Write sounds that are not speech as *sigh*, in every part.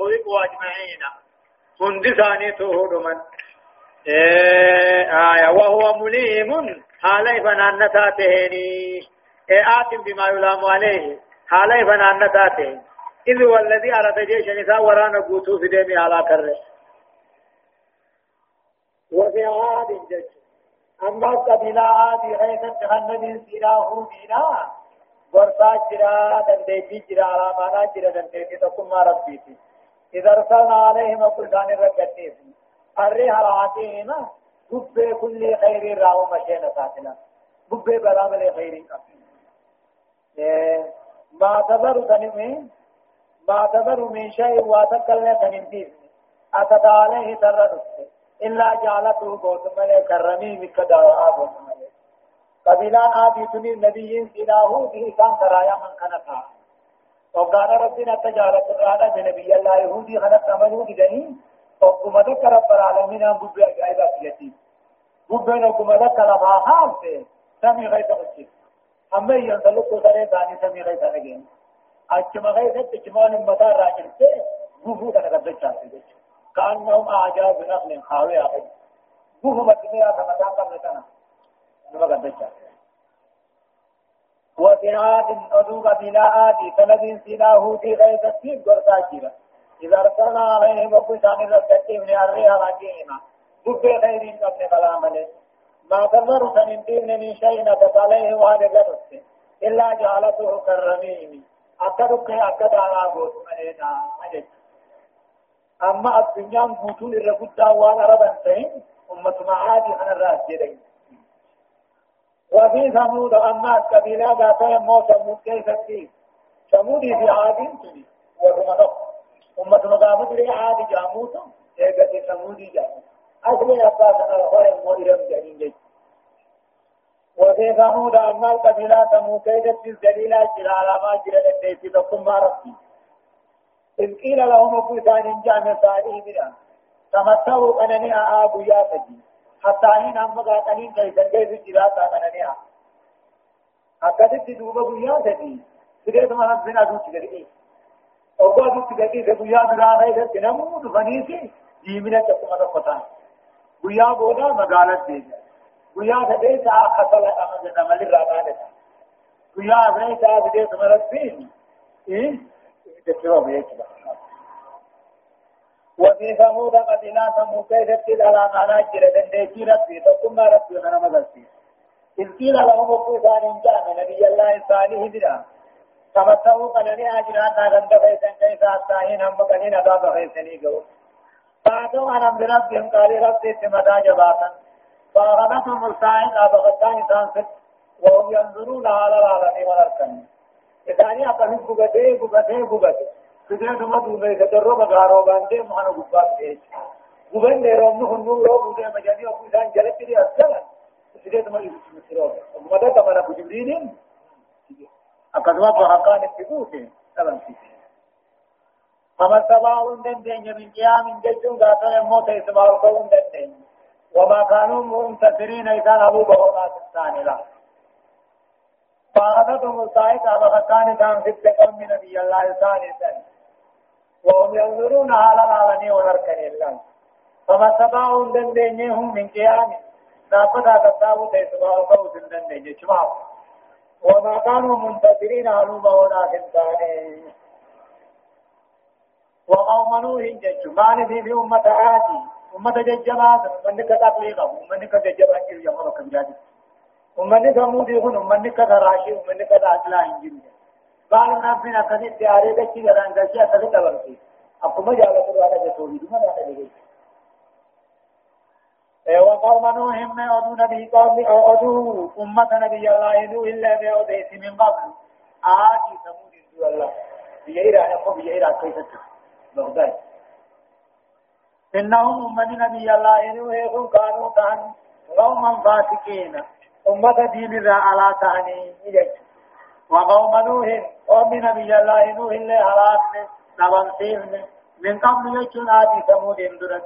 فأغرقوا أجمعين. هندساني تهود من إيه آية. وهو مليم. حالي فنان تاتهني. إيه بما يلام عليه. حالي فنان تاتهني إذ هو الذي أراد جيش نساء ورانا قوتو في ديمي على كره. وفي عاد جيش أما قبيلة عاد غيث جهنم سيراه دينا ورطا جرا دنديتي جرا على مانا جرا دنديتي تقوم ربيتي. إذا أرسلنا عليهم كل كان الرقتيس الريح العاتيهما بب كل خير راو مشينا ساتنا. بب بلام خير ما تذر تنمين ما تذر من شيء واتكلم تنمين أتت عليه تردت إلا جعلته بوت ملك كرمي مكدا آبوت ملك قبيلان آبي تنين نبيين سناه به كان ترايا من كنتا وقال ربنا تجارة الرادة بنبي الله يهودي خلق عملوا بدني وقم ذكر رب العالمين أن ببع جائبا فيتي ببع وقم ذكر ما حال سمي غيث أجل أما ينطلق سرين ثاني سمي غيث أجل أجمع غيث تجمان مطار راجل سي بفو كان قد جاتي كأنهم أعجاز نخل خاوية أخي بفو مدنيا كما كان قبل سنة جاتي وفرعات أدوب بلاءات فلذين سناه في غيث السيب قرطاجرة إذا أرسلنا عليهم وقشان الرسكتهم لأريها راجعهما بب خير قبل كلام ما تذر سننتين من شيء نفت عليه وهذا قدس إلا جعلته كالرميم. أكدك أكد على بوت ملينا. أجد أما الدنيا بوتون الرقود وأنا ربا سين أمة معادي عن الرأس جدين وفي ثمود أما القبيلة ذات يمو ثمود كيف تكيف ثمود في عاد تلي ورمضة أمة مقامة لي عاد جاموتا إيقظ ثمود جاموتا أصل أباس أنا الخير مؤلم جانين جي. وفي ثمود أما القبيلة ثمود كيف الدليلة جلال ما جلال الديسي تقوم ما ربي. إذ قيل لهم أبو ثاني جامع صالح بنا. تمتعوا أنني أعاب يا فجي حتى حين هم قاتلين كيسا كيف جراتا مننيا أكدت دوبا بيا سدي سيدة ما ربنا دوت كريم أوبا دوت كريم بيا برانا إذا تنمو دفنيسي جيمنا تقوم نقطان بيا بودا مقالت ديجا بيا سدي سا خطل أمد نمل الرابانة بيا أبني سا سدي سمرت فين إيه؟ تسيرو بيكي وفي ثمود قتلا ثمود كيف على معنى جرى دندي ربي فكما ربي من مدرسي إذ قيل لهم الطوفان كان نبي الله صالح بنا. تمتعوا قلني أجران ناغند فيسن كيف أستاهين هم قلين أباب فيسني قول فأتوا أن أمر ربهم قال ربي سمدا جباتا. فأغنتهم الصاعقة بغتان تنفت وهم ينظرون على العالمين والأركان إذا أقول بغتي بغتي بغتي فجأة ما دوبه كترو بغارو باندې مانو ګبا دې ګوبن دې روم نو نو رو دې مجاني أو ځان جلت دې أصلا فجأة ما يسرو مدى تمنا بجبريل أكذوا فحقان التبوت تمام فيه فما تبعون دن دن من قيام ججون ذاتا يموت يسمعوا قوم دن دن وما كانوا منتصرين إذا أبو بغضات الثاني لا فأخذتهم الصائقة فكان كان في التقوم من نبي الله ثاني ثاني وهم ينظرون على العالمين ونركن الله فما سبعهم دندينهم من قيام. نافذا تتاو تيسمع قوس دندين جمعوا وما كانوا منتصرين علوما هنا كنتاني وقوم نوح ججمان في في أمة عادي. أمة ججبات من كتقليقه من كتجبات يمر كبيرات أمة ثمود يكون. أمة كتراشي أمة كتأجلا إنجيل قال ربنا قد استعاري دكي غران دكي أكد تبرسي أقوم جالة الوانا جسولي دم لا تلقي وقوم نوح من أدو نبي قوم أدو أمة نبي الله نوح إلا بأوديس من قبل. آتي ثمود الله. أنا أخو بيئر كيف بغداد إنهم أمة نبي الله نوح كانوا كان قوما فاسقين. أمة دين ذا على تعني يجب وقوم نوح قوم نبي الله نوح اللي هلاكنا نبنسيفنا من قبل يجون آدي ثمود اندرت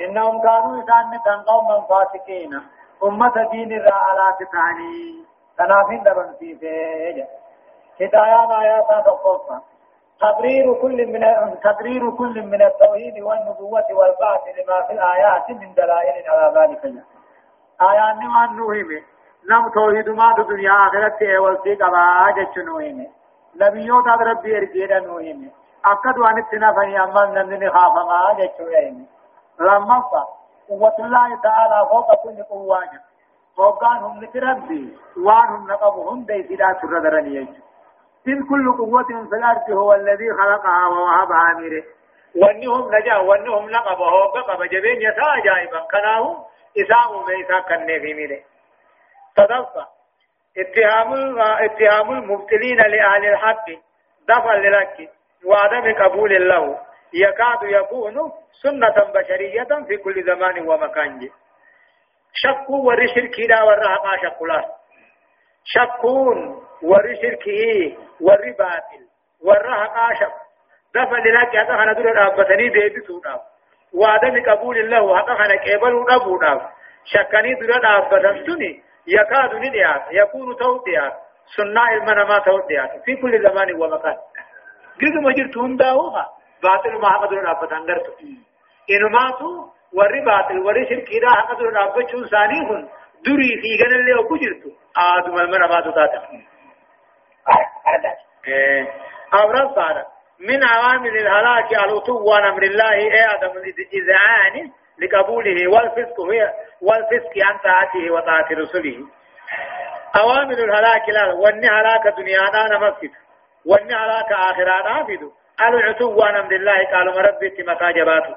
إنهم كانوا إسان كان قوما فاسقين. أمة دين الرا على تتعني تنافين نبنسيفه هدايان آيات تقفا تقرير كل من تقرير كل من التوحيد والنبوة والبعث لما في الآيات من دلائل على ذلك. آيات نمان نوهم نم توحيد ما دنيا آخرت والسي قبا جچ نوهم نبيوت ربي ارجيدا نوهم أكد وان اتنا فني أمال نمني خاف ما جچ نوهم لما قوة الله تعالى فوق كل قوانه فوقان هم نتربي وان هم نقبهم ديسدا تردرني يجو إن كل قوة في الأرض هو الذي خلقها ووهبها ميره وانهم نجا وانهم نقبه وقب جبين يسا جائبا كناه إسام ميسا كنه في ميره تدفع اتهام اتهام المبتلين لأهل الحق دفع للك وعدم قبول الله يكاد يكون سنة بشرية في كل زمان ومكان. شكوا ورشركي دا ورهقا شكولا. شكون ورشركي ور باطل. ور حقاشب دفع لك هذا خنا دور رابطني ديبي سودا. وعدم قبول الله هذا خنا قبل ربودا شكني دور سني يكاد نديات يكون توديات سنة المنما توديات في كل زمان ومكان جد مجر تونداوها باطل ما دور رابطن غرتو إنماتو ور باطل ور شركي دا حق دور رابطن ثاني دري في غن اللي وكجرتو آدم المنما توداتا أمر صار من عوامل الهلاك العتو عن أمر الله أي عدم الإذعان لقبوله والفسق هي والفسق عن طاعته وطاعة رسله. عوامل الهلاك لا وان هلاك دنيانا نمسك وان هلاك آخرانا نافذ العتو عن أمر الله قال مربي مكاجباته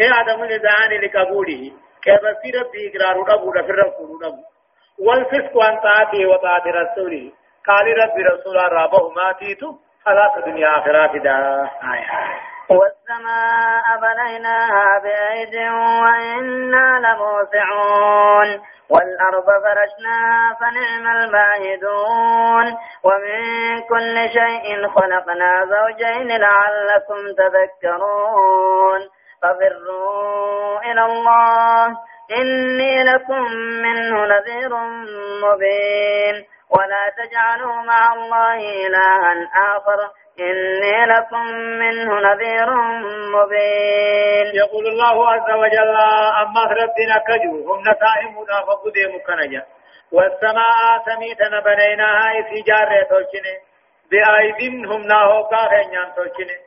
أي عدم الإذعان لقبوله؟ كيف في ربي إقرار ربو لفر رسول والفسق عن طاعته وطاعة رسوله. قال رب رسول رابه ما تيتو. خلاص دنيا آخرات دا والسماء بنيناها بأيد وإنا لموسعون والأرض فرشناها فنعم الماهدون ومن كل شيء خلقنا زوجين لعلكم تذكرون ففروا إلى الله إني لكم منه نذير مبين ولا تجعلوا مع الله إلها آخر إني لكم منه نذير مبين. يقول الله عز وجل أما ربنا كجو هم نسائمنا فقدي مكنجا والسماء سميتنا بنيناها في جارة تلشنه بأيدين هم ناهو كاهنيان تلشنه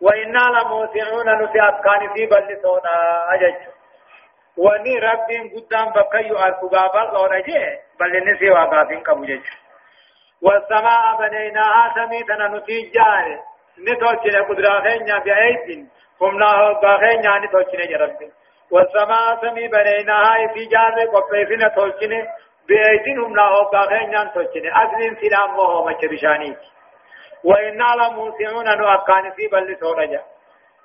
وإنا لموسعون نسيات كان في بلسونا أجج. وني ربين قدام بكيو أركبابا لورجه بل نسي واقافين كبوجج والسماء بنيناها سميتنا نتيجار نتوچنا قدرا خينيا بأيد قمنا هو خينيا نتوچنا جرب والسماء سمي بنيناها في جار قفيفنا توچنا بأيد همنا هو خينيا توچنا أذن سلام مو مچ بشاني وإنا لموسعون نو أكان في بل سورجا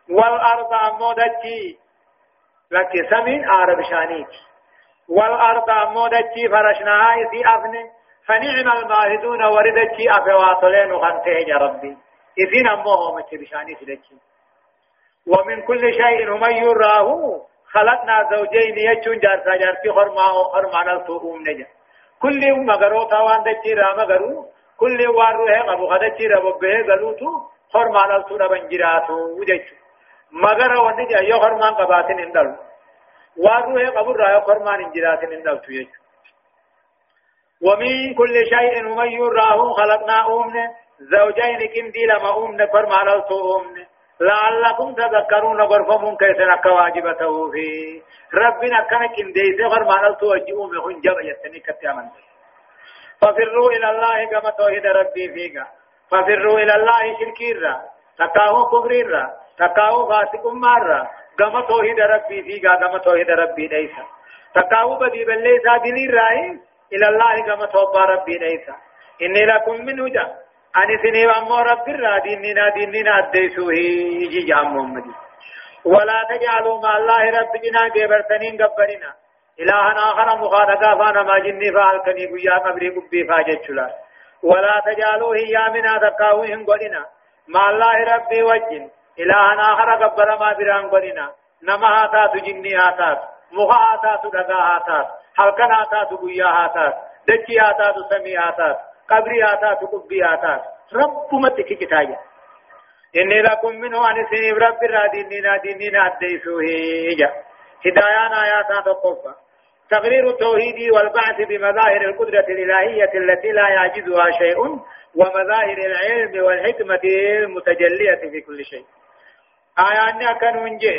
والأرض أمودتي لك سمين شانيك والأرض أمودتي فرشناها في أفنه فنعم الماهدون وردتي أفواتلين وخنته يا ربي. إذن أمه مچ بشاني سلچي ومن كل شيء هم يراه خلقنا زوجين يجون جارسا جارسي خرما خرما نلتوهم نجا. كل مغرو تاوان دچي را مغرو. كل وارو ہے ابو خدچي را ببه غلوتو. خرما نلتو ربنجراتو وجچ مگر ونجا يو خرما قباتن اندل وارو ہے ابو را خرما نجراتن اندل تو يجو. ومن كل شيء ومن يراه خلقنا أمنا زوجين كندي لما أمنا فرما للتو أمنا لعلكم تذكرون غرفهم كيف نكواجبته في. ربنا كان كندي فرما للتو أجئوا من جبا يتني كتامن ففروا إلى الله كما توحيد ربي فيك. ففروا إلى الله شركيرا تكاو كبريرا تكاو فاسق مارا كما توحيد ربي فيك كما توحيد ربي ليس. تكاو بدي بليسا دليل رأي. إلى الله كما توبى ربي ليس. إني لكم منه جا أني سني وأمو رب الرا ديننا أديسوه يجي جام محمد ولا تجعلوا مع الله رب جنا جبرتنين قبرنا. إلها آخر مخالقا فأنا ما جني فالكني قيا قبري قبي فاجت شلا. ولا تجعلوا هي منا تقاوهم قلنا مع الله ربي وجن. إلها آخر قبر ما بران قلنا. نما هاتات جني هاتات مخا هاتات دقا taatu dachii haa taatu samii haa taatu qabrii haa taatu qubbii haa taatu rabbumatti kikitaaya إني لكم منه أن سنيب رب را ديننا أديسوه جا هدايان آيات تقفى تقرير التوحيد والبعث بمظاهر القدرة الإلهية التي لا يعجزها شيء ومظاهر العلم والحكمة المتجلية في كل شيء آيان كانوا نجي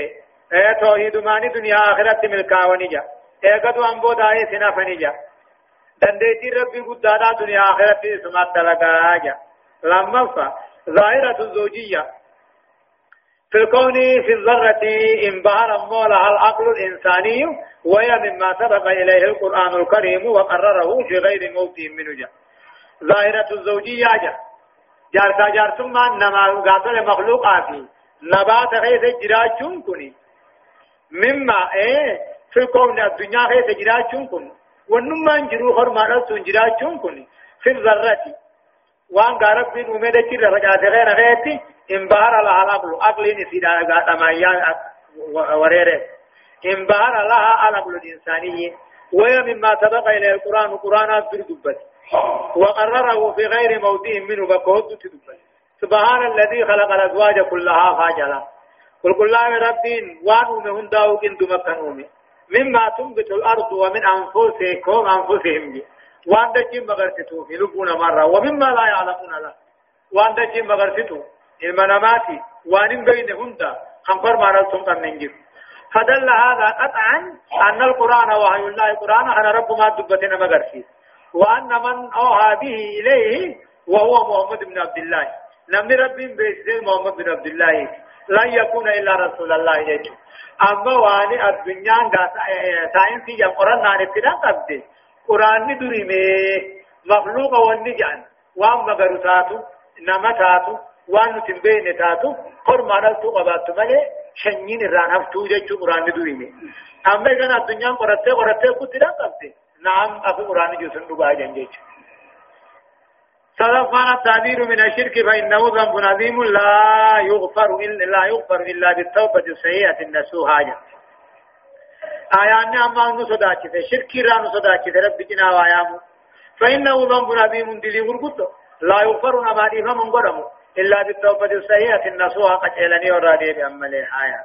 إيه توحيد ماني دنيا آخرت ملكا ونجا انبو دائي سنا فنجا دنديتي ربي قدادا دنيا آخرت اسمات تلقا آجا لما فا ظاهرة الزوجية في الكون في الذرة انبهر مولها العقل الإنساني وهي مما سبق إليه القرآن الكريم وقرره في غير موت من جاء ظاهرة الزوجية جاء جارتا جارتم نما قاتل مخلوقاتي نبات غيث جراجون كني مما إيه في الكون الدنيا غيث جراجون كني ونما انجرو خرمانا سنجراجون كني في الذرة. وان غارب بن أميدة كير رجعت غير غيتي انبهر لها العقل عقل نسيدا غاتا مايا وريره. انبهر لها العقل الإنساني. وهي مما سبق إلى القرآن. القرآن أذكر دبت. وقرره في غير موضع منه بكود تدبت. سبحان الذي خلق الأزواج كلها فاجلا. قل قل الله ربين وانو مهن داو كنتم مكنومي. مما تنبت الأرض ومن أنفسكم أنفسهم. وان دجين مغرستو في لبونا مرة ومما لا يعلمون له. وان دجين مغرستو المناماتي وان بين هندا خنفر ما كم ننجف فدل هذا قطعا أن القرآن وحي الله القرآن أنا رب ما دبتنا مغرسيس وأن من أوحى به إليه وهو محمد بن عبد الله. نمني رب بيسير محمد بن عبد الله. لن يكون إلا رسول الله يجو أما واني الدنيا ساينسي جم قرآن نانتنا قبضي قرآن دري مي مخلوق والنجان وان مغرو تاتو نما تاتو وان تنبين تاتو قرما نلتو قباتو ملي شنين الران هفتو جيشو قرآن دري مي أما إذن الدنيا قرأتي قرأتي قتلا قبضي نعم أبو قرآن جسن نبا جنجيشو صدفنا التعبير من الشرك فإنه ذنب عظيم لا يغفر إلا لا يغفر إلا بالتوبة الصحيحة النسوها حاجة. آيان أما نصداك شرك را نصداك رب جنا وآيامه فإنه ذنب عظيم دلي غرقط لا يغفر نما دي فمن قرم إلا بالتوبة الصحيحة النسوها قد إلني ورادي بأمل الحياة.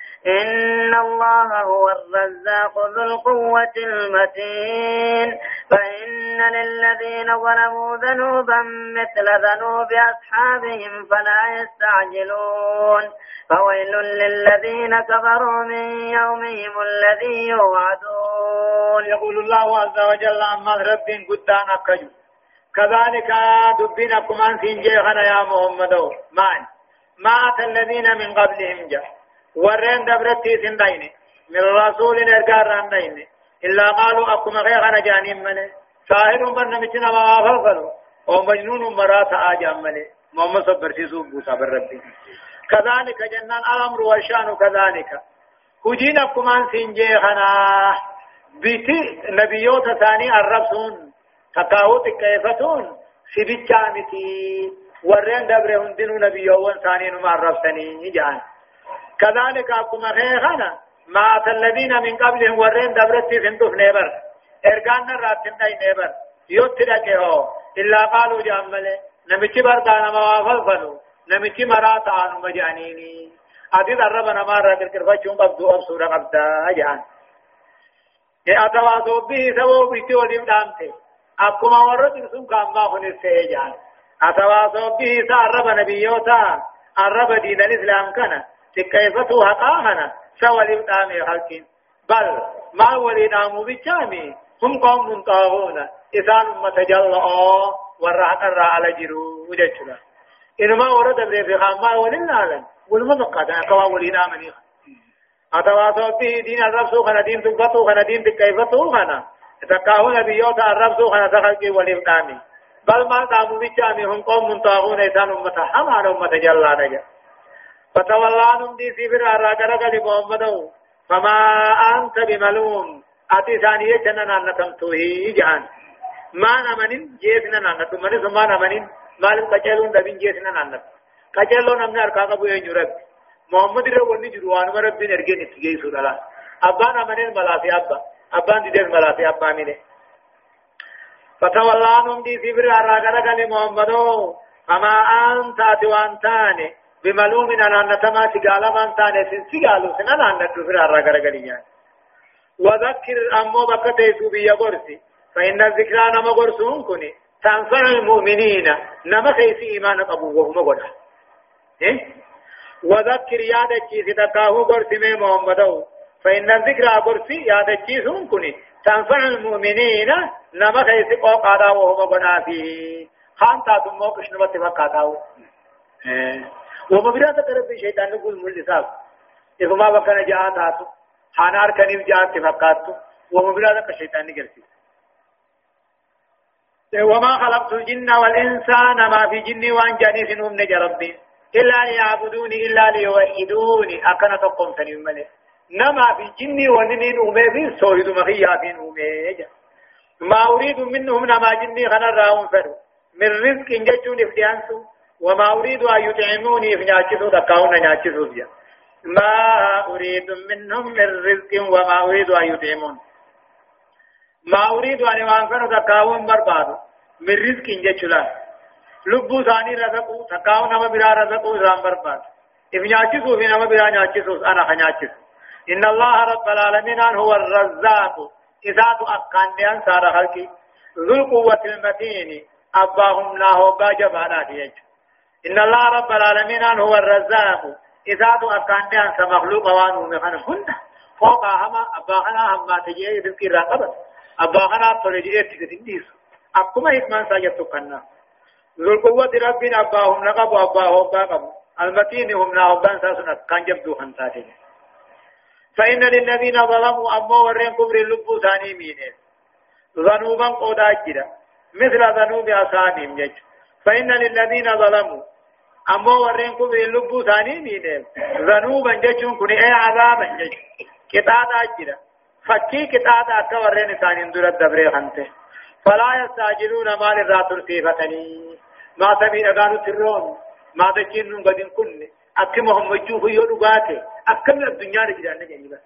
إن الله هو الرزاق ذو القوة المتين فإن للذين ظلموا ذنوبا مثل ذنوب أصحابهم فلا يستعجلون فويل للذين كفروا من يومهم الذي يوعدون يقول الله عز وجل عما رب قدان أكجو كذلك دبنا كمان سنجي يا محمد. ما أتى الذين من قبلهم جاء. ورين دبرتي سندين من رسول ارقار راندين إلا قالوا أكما غير أنا جانين منه ساهر من نمتنا ما فلفلوا ومجنون مرات آجام منه محمد صبر سيسو بوسا بالربي كذلك جنان الأمر والشان كذلك هجين كمان سنجي خنا بيتي نبيوت ثاني الرسول تقاوت كيفتون سبيتشا متي ورين دبره هندنو نبيوان ثاني نما الرسولين جان كذلك أكما خيخنا ما الذين من قبلهم ورين دبرتي فندف نيبر. ارغان راتن داي نيبر. يوتر كهو إلا قالوا جامله نمچي بردانا موافل فلو نمچي مرات آنو مجانيني. أدي درب نمار ركر كرفا قبدو أب سورة قبدا جان أتواصوا به سووا بيتي وليم دامته أكما ورد رسوم كاما خنسه جان أتواصوا به سأرب نبيوتا الرب دين الإسلام كان. تكيفتو حقاهنا سوى الإمتامي خلقين بل ما ولدام بجامي هم قوم طاغون إذان متجلع والرحق الرع على جرو وجدتنا إنما ورد بري في خاما وللعالم والمذقات أكوا ولدامني أتواصوا به دين الرب سوخنا دين تبطو دين تكيفتو خنا تكاهو نبيوت الرب سو خنا تخلقي والإمتامي بل ما قاموا بجامي هم قوم طاغون أمة حمان أمة جلا نجا فتولى عنهم دي سفر أراجرك لمحمد فما أنت بملوم أتي ثانية جننا نتمتوه جهان ما نمنين جيسنا نانتو من سما نمنين مالم قجلون دبين جيسنا نانتو قجلون نمنا أركا قبو ينجو محمد رو وني جروان رب نرجع نتجي سودا أبان أمنين ملافي أبا أبان ديدر ملافي أبا مينه فتولى عنهم دي سفر أراجرك لمحمد فما أنت أتوانتاني بملوم أن نتما سقال من تاني سن سقالو سن أنا نتفر أراجرك ليان وذكر أمو بكتيسو بيا قرسي فإن الذكرى نما قرسون كني تنفع المؤمنين. نما خيسي إيمان أبو وهم قد إيه؟ وذكر ياد الشيء تكاهو قرسي مي محمدو فإن الذكرى قرسي ياد الشيء سون كني تنفع المؤمنين. نما خيسي قوقادا وهم قد فيه. خان تاتم موقش نبت فقاتاو إيه؟ وما بلا تقرب شيطان نقول ملساف إذا ما بكنا جاء تاتو حانار كنيف جاء تفقاتو وما بلا تقرب شيطان نقرسي. وما خلقت الجن والإنسان ما في جني وأن جاني في نوم ربي. إلا ليعبدوني إلا ليوحدوني. أكنا تقوم تنين ملي. نما في جني وننين أمي في سوهد مخيا في أمي ما أريد منهم نما جني خنا راهم فرو. من رزق جتون إفتيانسو. وما أريد أن يطعموني في ناتشسو دكاونا ناتشسو بيا ما أريد منهم من رزق وما أريد أن يطعموني ما أريد أن يوانفر تكاون برباد من رزق جچلا لبو ثاني رزقو تكاون نما برا رزقو رام برباد إذ ناچسو في نما برا ناچسو أنا خناچس إن الله رب العالمين هو الرزاق. إذا أقان ديان سارة خلقي. ذو القوة المتين. أباهم ناهو باجبانا ديج. إن الله رب العالمين هو الرزاق. إذا أقان ديان سمخلوق وانو مخان هن. فوق هما أباهنا هم ما تجيه رزقي راقبت أبا خنا تولي تكتنديس أكما هكمان ساجت كنا. ذو القوة ربنا أباهم نقب وأباهم باقب المتين هم ناهبان ساسنا كان جبدو خنساتين فإن للذين ظلموا أما ورين كبر اللب ثاني مينين ذنوبا قودا جدا. مثل ذنوب أصحابهم جج. فإن للذين ظلموا أما ورين كبر اللب ثاني مينين ذنوبا ججون كن أي عذابا جج كتادا جدا فكي كتاب أكا ورين إنسان دور الدبر خنته فلا يستعجلون مال الراتر سيفتني ما سبي أغانو ترون ما تجين قدين كن أكي محمد جوه أكي من الدنيا رجلان نجيبا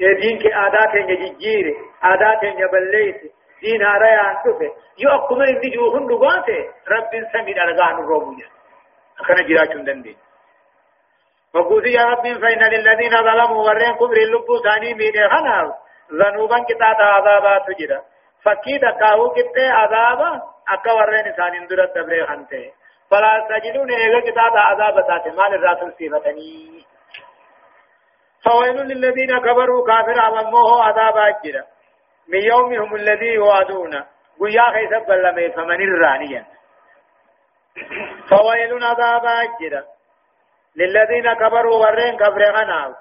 دين کے عادات ہیں ججیر عادات ہیں جبلیت دین آرہ آنتوفے یو اکمہ اندی جو ہن لگاتے رب ارغان روبویا اخنا جرا چندن دین وقوذي يا رب فإن للذين ظلموا ورين كبر اللبو ثاني مين خنا. ذنوبا كتاب عذابات جرا فكيد كاهو كتة عذابا أكا ورين ثاني درت دبر خنته فلا تجدون إيغا كتاب عذابات مال الراتل صفتني فويل للذين كبروا كافر عمموه عذابات جرا من يومهم الذي يوعدون. قيا خيسب بلمي فمن الرانيا. فويل عذابات جرا للذين كبروا ورين كفر غناو.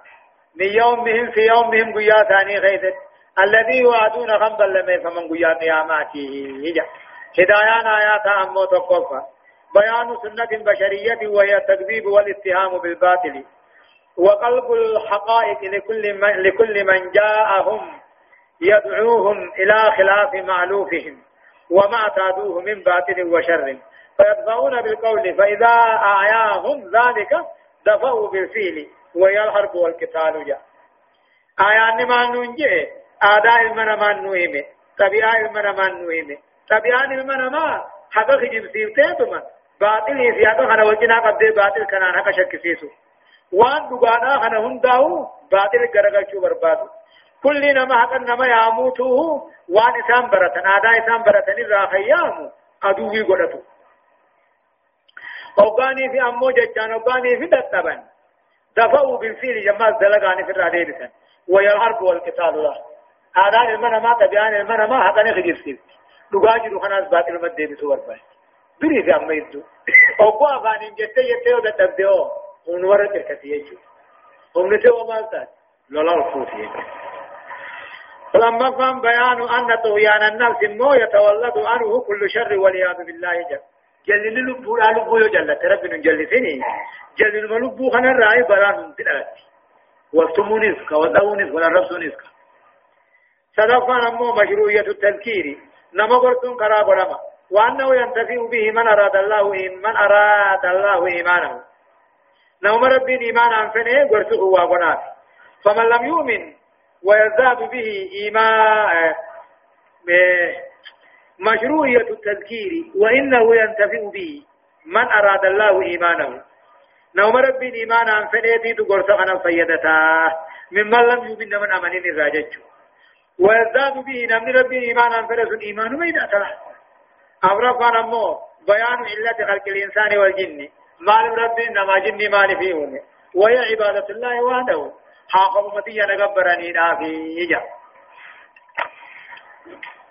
من يومهم في يومهم قيا ثاني غيثت. الذي يوعدون خنبا لما فمن قيا قياماته. هجا. هدايان آيات أمو تقفى بيان سنة بشرية وهي التكذيب والاتهام بالباطل. وقلب الحقائق لكل من, لكل من جاءهم يدعوهم إلى خلاف معلوفهم وما اعتادوه من باطل وشر. فيدفعون بالقول فإذا أعياهم ذلك دفعوا بالفيل وهي الحرب والقتال جاء. آيان ما ننجي آداء المنا ما نوهمه طبيعة المنا ما نوهمه طبيعة المنا ما حقا خجب سيبتهتما باطل يسيادو خنا وجنا قبضي باطل كنان حقا شك سيسو وان دقانا خنا هنداو باطل قرقشو بربادو كل نما حقا نما ياموتوه وان اسام برتن آداء اسام برتن الراخيامو أدوه قدتو وقاني في أمو ججان وقاني في دتبن دفعوا بالفيل جماعة دلقاني في الراديدسن ويالحرب والقتال له هذا المنا ما تبيان المنا ما حقا نخجر سيب لقاجي خناس باطل مدى بسور باي بري في أما يدو وقوا أفاني جتة جتة ودا تبدأو ونورة تركسي يجو هم نتوى مالتات لولا الفوت يجو لما قام بيان أن طغيان النفس مو يتولد عنه كل شر والعياذ بالله جل جل لبو لا لبو جل ربنا جل سني جل ما لبو خنا راي بران تلات وفتمون نسك ودعون نسك ولا نسك صدقا أمو مشروعية التذكير نما قرتون كرا برما وأنه ينتفع به من أراد الله من أراد الله إيمانه نوم ربي إيمان أنفنه قرته هو فمن لم يؤمن ويزداد به إيمان مشروعية التذكير وإنه ينتفع به. من أراد الله إيمانه؟ نوم ربي إيمان عن فنيتي تقرص أنا فيدتا. ممن لم يؤمن من أمنين الراجج ويزداد به نمن ربي إيمان عن فنيت إيمان بين أتلا أمرفان أمو بيان علة خلق الإنسان والجن. مال ربي نما جن مال فيه وهي عبادة الله وحده. حاقب متي نغبرني نافي يجا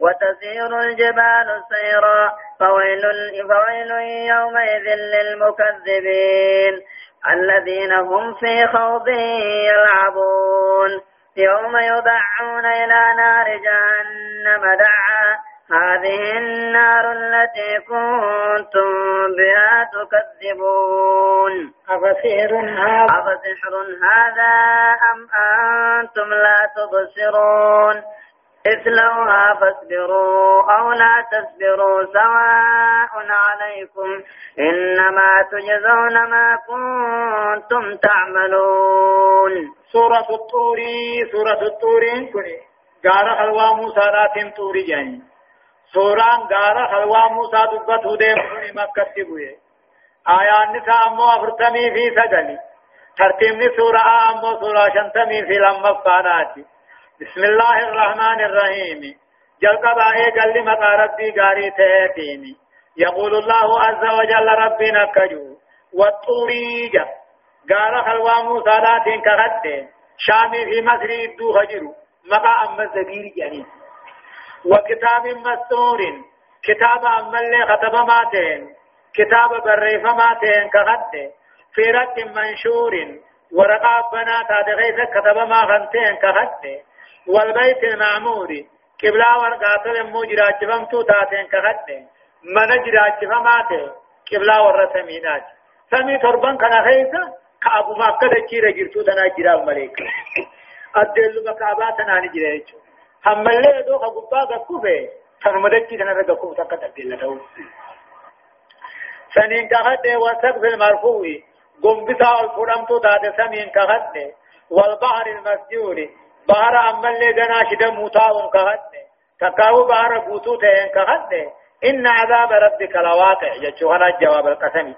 وتسير الجبال سيرا فويل فويل يومئذ للمكذبين الذين هم في خوض يلعبون. يوم يدعون إلى نار جهنم دعا هذه النار التي كنتم بها تكذبون. أفسحر هذا؟ أفسحر هذا أم أنتم لا تبصرون؟ اصلوها فاصبروا أو لا تصبروا سواء عليكم إنما تجزون ما كنتم تعملون. سورة الطور سورة الطور كني قال خلوا موسى راتم طور جاني سوران غارا خلوا موسى دبت هديم كوني مكة تبوي آيان نساء أمو أفرتمي في سجلي. ترتيبني سورة أمو سورة شنتمي في لما فاناتي بسم الله الرحمن الرحيم جلق باهي قل مقا ربي غاري تهتيني يقول الله عز وجل ربنا كجو والطوريجا غارا خلوا موسى راتين كغد شامي في مصر يدو هجرو مقا أما الزبير جاني وكتاب مستور كتاب أمل خطب ماتين كتاب بريف ماتين كغد في رق منشور ورقاب بنات هذا كتب ما خنتين كغد والبيت المعمور قبلا ورقات المجرات فمتو تاتين كغد من جرات فماتين قبلا ورسمينات سمي تربان كان خيسا كأبو ما قد جيرا جرتو تنا جرا الملك أدلو مكاباتنا نجرا هم اللي دو خبطا كوفه تنمدكي تنا رجع كوفه تكتب دلته سنين كهد وسقف المرفوع قم بتا الفرم تو داد سمين كهد والبحر المسجور بحر أما اللي دنا شد موتاهم كهد تكاو بحر بوتو تين كهد إن عذاب ربك لواقع يجوهنا الجواب القسمي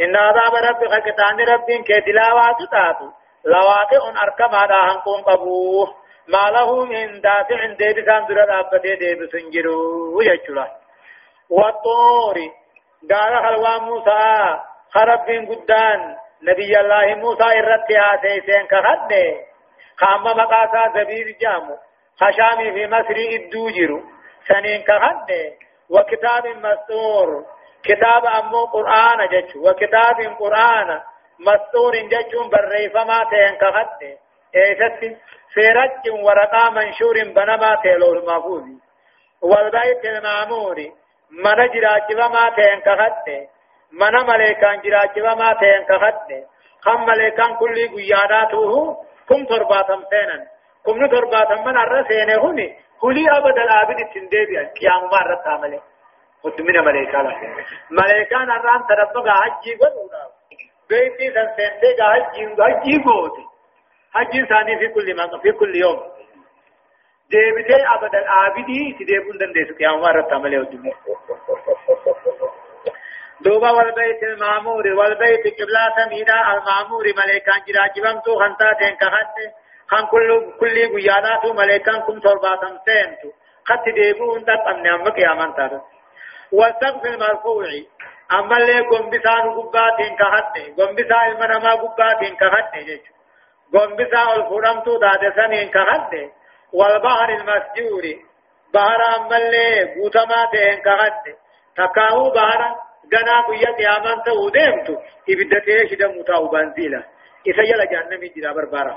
إن عذاب ربك كتان ربين كتلاوات تاتو لواقع أركم هذا هنقوم قبوه ما له من دافع ديبسان درا دابته ديبسن جرو يجلا والطور قال خلوا موسى خرب بن قدان نبي الله موسى إرتي آسيسين كخد خام مقاسا زبير جامو خشامي في مصر الدوجر سنين كخد وكتاب مستور كتاب أمو قرآن جج وكتاب قرآن مستور جج بريفما تين كخد ايست سيرت ورقا منشور بنما تيلو المفوز والبيت المعمور من جراجب ما تين كخد من ملكان جراجب ما تين كخد خم ملكان كل قياداته كم ترباتم سينا كم ترباتم من الرسين هني كلي أبد الآبد تندبي قيام مرة تعمله وتمنى ملكان ملكان الرام تربك حجي قدونا بيتي سنسنتي حجي حجي قوتي حج ثاني في كل ما في كل يوم. ديبتي أبد العابدي تديبون دن ديسو قيام مرة تعمله الدنيا دوبا والبيت المعمور والبيت قبلة سمينا المعمور ملائكان جراجبم تو خنتا تين كخت خان كل كل قيادات ملائكان كم ترباتم تين تو قد ديبون تقمنا أما قيامان تارد والسقف المرفوع أما اللي قم بسان قباتين كهدن قم بسا المنما قباتين كهدن جيش قم بسا الفرمتو دادسانين كهدن والبحر المسجور بحر أما اللي قوتماتين كهدن تكاهو بحر غنا قيا قيامان تو ديمتو إبدتي شدا متاو بنزيلا إذا يلا جهنم جرا بربارا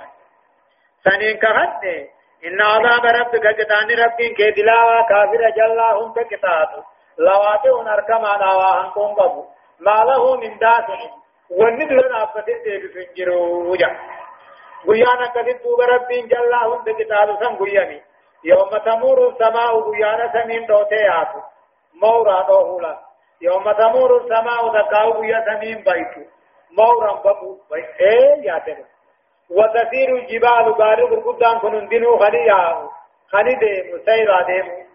سنين كهدن إن عذاب ربك قدان ربك كدلاوا كافر جلا هم كتاتو لواتي أركم على واهن كون قبو ما له من دافع أبتين ديب سنجرو وجا قيانا كذب دوب ربين جلا هم كتاتو سن قياني يوم تمور السماء قيانا سمين دوتياتو مورا دوهولا يوم تمور السماء دكاو قيا سمين بيتو مورا بمو إيه ياتنو وتسير الجبال بارو برقدان كنن دينو خني ديمو سيرا ديمو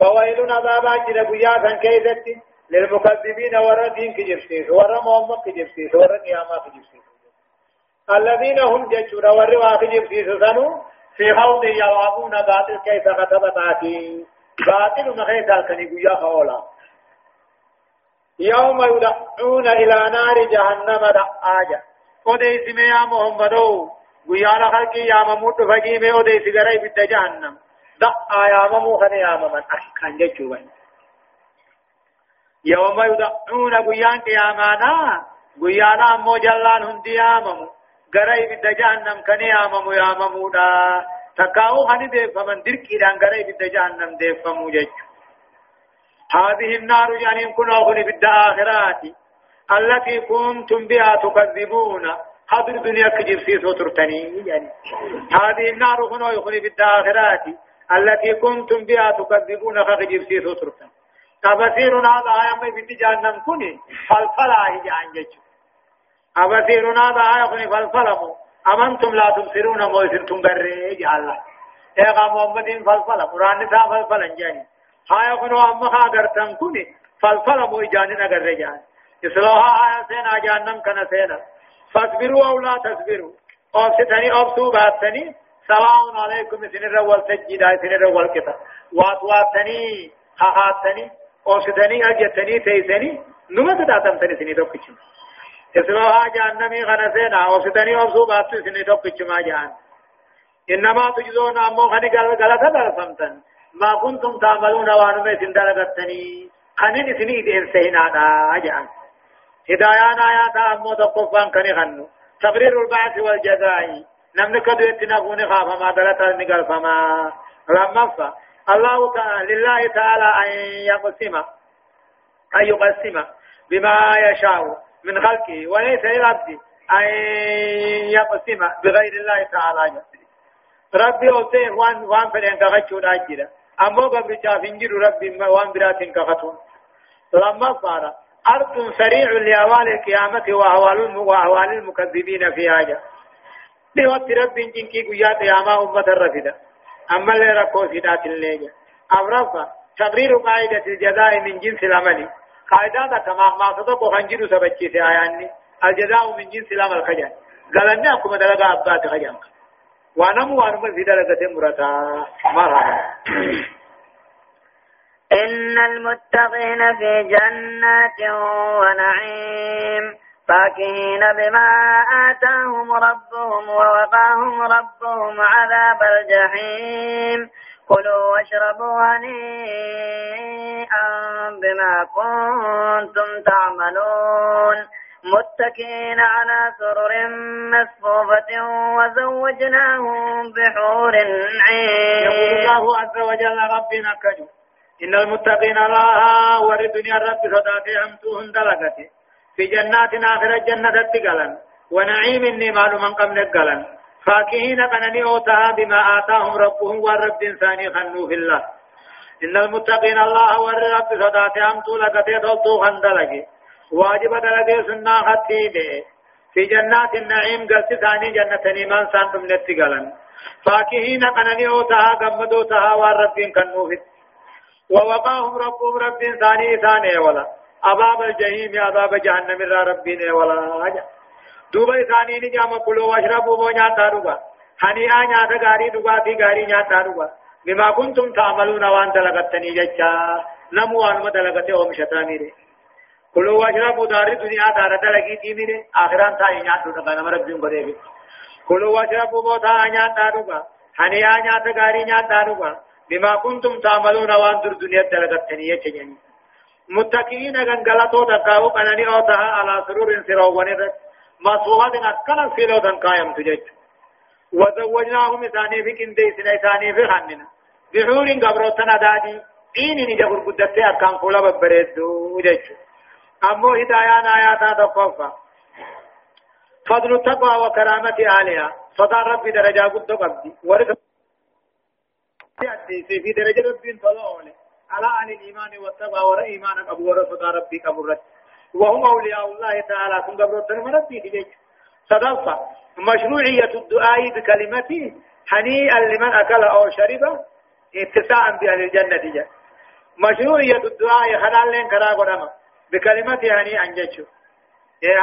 فويل عذابا جرى قيا كان كيدتي للمكذبين وردين كجبسيس. ورى محمد كجبسيس. ورى قياما كجبسيس. الذين هم ججور وروا كجبسيس سنو. في خوض يلعبون باطل كيف كتبت آتي باطل مخيط الكني قيا خولا يوم يدعون إلى نار جهنم دعاجا ودي سمي يا محمدو قيا لخلقي يا مموت فقيمي ودي سقري بيت جهنم. دعا يا ممو خن يا ممن. أكان جتشوبا يوم يدعون قيان قيامانا قيانا أمو جلان هندي يا ممو. غري بد جهنم كن يا ممو يا ممو دا. تكاو خن دي فمن دركي دان غري بد جهنم دي فمو جتشو هذه النار يعني كنا أغني بالآخرات التي كنتم بها تكذبون. هذه الدنيا كجيب سيسو ترتني يعني. هذه النار هنا يغني بالآخرات التي كنتم بها تكذبون فخجب سيسو تركا أبصير هذا آية في جهنم كوني فالفلا هي عن أبصير هذا آية كوني فالفلا أمنتم لا تبصرون موسرتم بري الله. إيه محمد فالفلا قرآن فالفلا جاني آية كونو أما خاغرتم كوني فالفلا مو جاني نگر جاني إصلاها آية سينا جهنم كان سينا فاصبروا أو لا تصبروا أوبستني أوبسوا باتني سواء عليكم سنر والسجد سنر والكتا واتواتني خاخاتني اوشتني اجتني تيسني نما تداتم تني سني دوكچ اسلوها جهنمي غنسنا اوشتني اوسو بات سني دوكچ ما جان انما تجزون امو غني غلطه درسمتن ما كنتم تعملون وانو میں سندرغتني خنين سني دين سهنا دا جان. هدايان آيات امو دقفان كني خنو. تقرير البعث والجزاء. نمن كدو يتنقون خاف ما دلتا نقل فما. لما الله تعالى لله تعالى أن يقسم. أن يقسم. بما يشاء من خلقه. وليس للعبد أن يقسم بغير الله تعالى. ربي أوتيه وان وأن فلين كغتشون أجرا أمو قبل شافنجر ربي وان برات كغتون. لما فارا أرض سريع لأوال القيامة وأهوال وأهوال المكذبين في حاجة لوقت رب جنكي قيات ياما أمة الرفدة أما اللي ركو سيدات الليجة أمرفا تقرير قاعدة الجزاء من جنس العمل. قاعدة تمام ما صدق خنجر سبكي سياني الجزاء من جنس العمل خجان. قال أكما دلقا أبات خجان. وانمو في دلقة مرتا. مرحبا. إن المتقين في جنات ونعيم فاكهين بما آتاهم ربهم ووقاهم ربهم عذاب الجحيم كلوا واشربوا هنيئا بما كنتم تعملون. متكئين على سرر مصفوفة وزوجناهم بحور عين. يقول الله عز وجل ربنا كجو. إن المتقين الله ورد رب صداتي أمتوهم دلقتي. في جنات آخرة جنة التقلن ونعيم النمال من قبل القلن. فاكهين قنني أوتها بما آتاهم ربهم والرب إنساني خنو في الله. إن المتقين الله والرب صدات أمتو لقتي دلتو خندلقي واجب دلقي سنة خطيبه في جنات النعيم قلت ثاني جنة نيمان سانتم نتقلن فاكهين قنني أوتها قمدوتها والرب كنو في ووقاهم ربهم رب إنساني ثاني ولا عذاب الجحيم عذاب جهنم را ربنا ولا حاجة دوبا ثاني نجام كلوا واشربوا مو نياتا دوبا هنيئا نياتا غاري دوبا في غاري نياتا دوبا بما كنتم تعملون وان دلغتني جچا نمو وان مدلغته ومشتاميره كلوا واشربوا دار الدنيا دار دلغي تيميره اخران تا ينياتو دغنا مربين غدي كلوا واشربوا موتا نياتا دوغا هنيا نياتا غاري نياتا دوغا بما كنتم تعملون وان در دنيا دلغتني يچني متقين غنغلاتو دكاو كنني اوتا على سرور سرور مصوغات أكنا سيلو دن قائم تجج وزوجناهم إساني في كندي سنة إساني في خننا بحور قبروتنا دادي إيني نجا قدتي أكام فولا ببريدو جج أمو هدايان آياتا تقوفا فضل التقوى وكرامة آلها. صدى ربي درجة قد قبدي ورث في درجة ربي طلعوني على أهل الإيمان والتقوى ورى إيمانك أبو ورث ربي كبرت وهم أولياء الله تعالى. كن قبرتنا مرتي إليك. صدفة مشروعية الدعاء بكلمته هنيئا لمن أكل أو شرب اتساعا بأهل الجنة. جاء مشروعية الدعاء خلال لين كرا قدما بكلمته هنيئا جتشو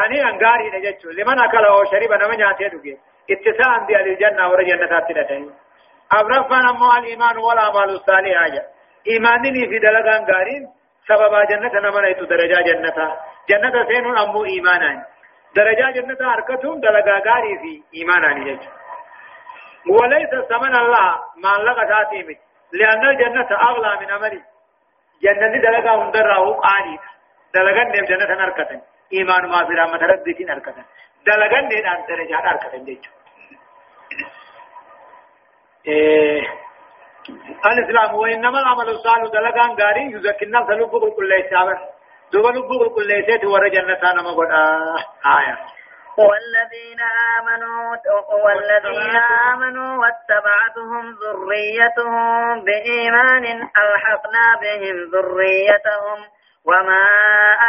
هنيئا غاري نجتشو لمن أكل أو شرب نمن ياتي دوكي. اتساعا بأهل الجنة ورجنة تاتنا أبرفنا مو الإيمان ولا مال الصالح حاجة إيمانني في دلقان غارين سبب جنة نمن ايتو درجة جنة. جنة سين أمو إيمانا. درجة جنة حركتهم دلقا غاري في إيمانا يجب وليس ثمن الله ما لغا تاتيمي. لأن الجنة أغلى من أمري. جنة دلقا هندره قاني دلقا نيم جنة حركتن إيمان ما في رحمة ربك حركتن دلقا نيم أن درجة حركتن يجب إيه الإسلام وإنما العمل الصالح دلقان غاري يزكي الناس لبقوا كل إسابة دوبا لبقوا كل إسابة ورى جنة أنا مقول آية والذين آمنوا والذين آمنوا واتبعتهم ذريتهم بإيمان ألحقنا بهم ذريتهم. وما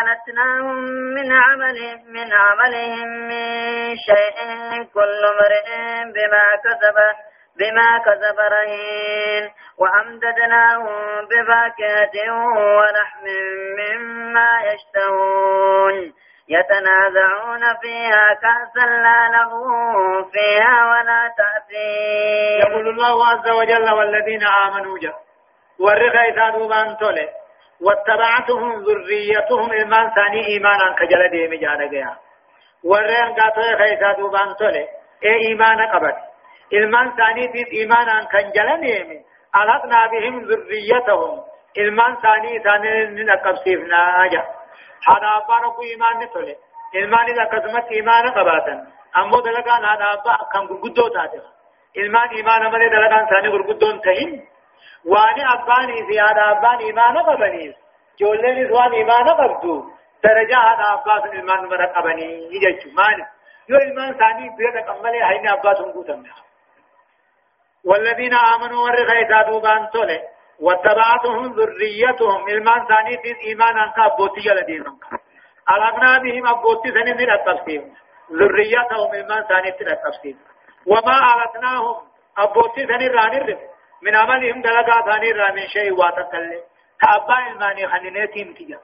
ألتناهم من عمل من عملهم من شيء كل امرئ بما كسب بما كسب رهين وأمددناهم بفاكهة ولحم مما يشتهون يتنازعون فيها كأسا لا لغو فيها ولا تأثيم يقول الله عز وجل والذين آمنوا جاء ورغ إذانوا بان تولي واتبعتهم ذريتهم إيمان ثاني إيمانا كجل ديم جانا جيا ورغ قاتوا خيثاتوا بان تولي إيه إيمانا قبل إلمان ثاني في إيمانا كان جلنهم ألقنا بهم ذريتهم إلمان ثاني ثاني نقب سيفنا جا هذا أبانا كو إيمان نتولي إلمان إذا قسمت إيمان قباتا أمو دلقان هذا أبا كم قدو تاتي إيمان ملي دلقان ثاني قدو تهين واني أباني في هذا أبان إيمان قبني جولين إذوان إيمان قبدو درجة هذا أباس إلمان مرقبني يجي ماني يو إلمان ثاني بيدك أمالي هين أباسهم قوتم والذين آمنوا ورغا إتادوبان تولي واتبعتهم ذريتهم إلمان ثاني في إيمان أنك أبوتي لدينهم ألغنا بهم أبوتي ثاني من التفسير ذريتهم إلمان ثاني من التفسير وما ألتناهم أبوتي ثاني راني الرف من عملهم دلقا ثاني رامن شيء واتقل. كأبا إلماني خنينيتهم تجا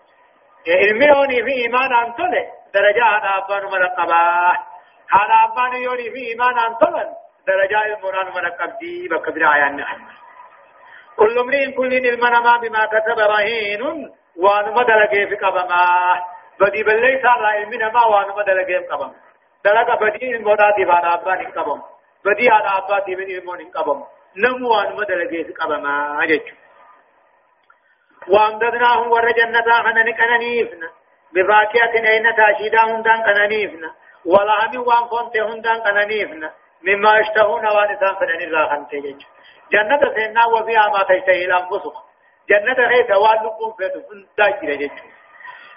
علميوني في إيمان أن تولي درجة هذا أبان مرقبا هذا أبان يوني في إيمان أن تولي درجة المران من قبدي بكبر آيان كل امرئ كل المنما بما كتب رهين. وان مدلق في قبما بدي بلي سال علمنا ما وان مدلق في قبما دلق بدي المراد بان أبان قبم بدي على أبان من المون قبم نمو وان مدلق في قبما أجج وامددناهم ور جنة خنن كننيفنا بفاكهة أين تاشيدا هندان كننيفنا ولهم وان كنت هندان كننيفنا مما يشتهون وانسان فنن الله خنتي جج جنة سينا وفيها ما تشتهي الأنفس جنة خيث واللقون فيتو فنداجر جج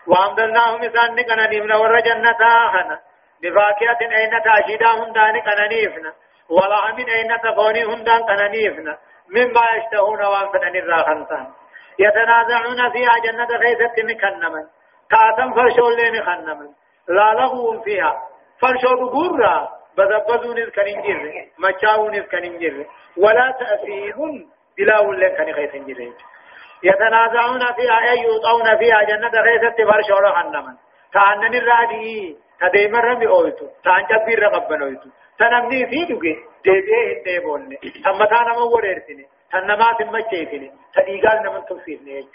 وامدلناهم إسان نكنا نيفنا ور جنة آخنا بفاكهة أين تاشيدا هندان كنا نيفنا ولهم أين تفوني هندان كنا نيفنا مما يشتهون وان فنن الله خنتان يتنازعون فيها جنة خيثت مكنما كاتم فرشو اللي مخنما لا لغو فيها. فرشو بقرة بذبذون كننجر مچاون كننجر ولا تأثيم بلا ولن كن خيتنجر يتنازعون فيها. أي يوطون فيها. جنة خيثت فرشورا حنما تعنن الرادي. تديم الرمي أويتو تان جبير رقبن أويتو تنمني في دوغي ديبيه هندي بولني تمتانا موريرتني تنمات المجيتني تديقال نمن تفسيرني يجو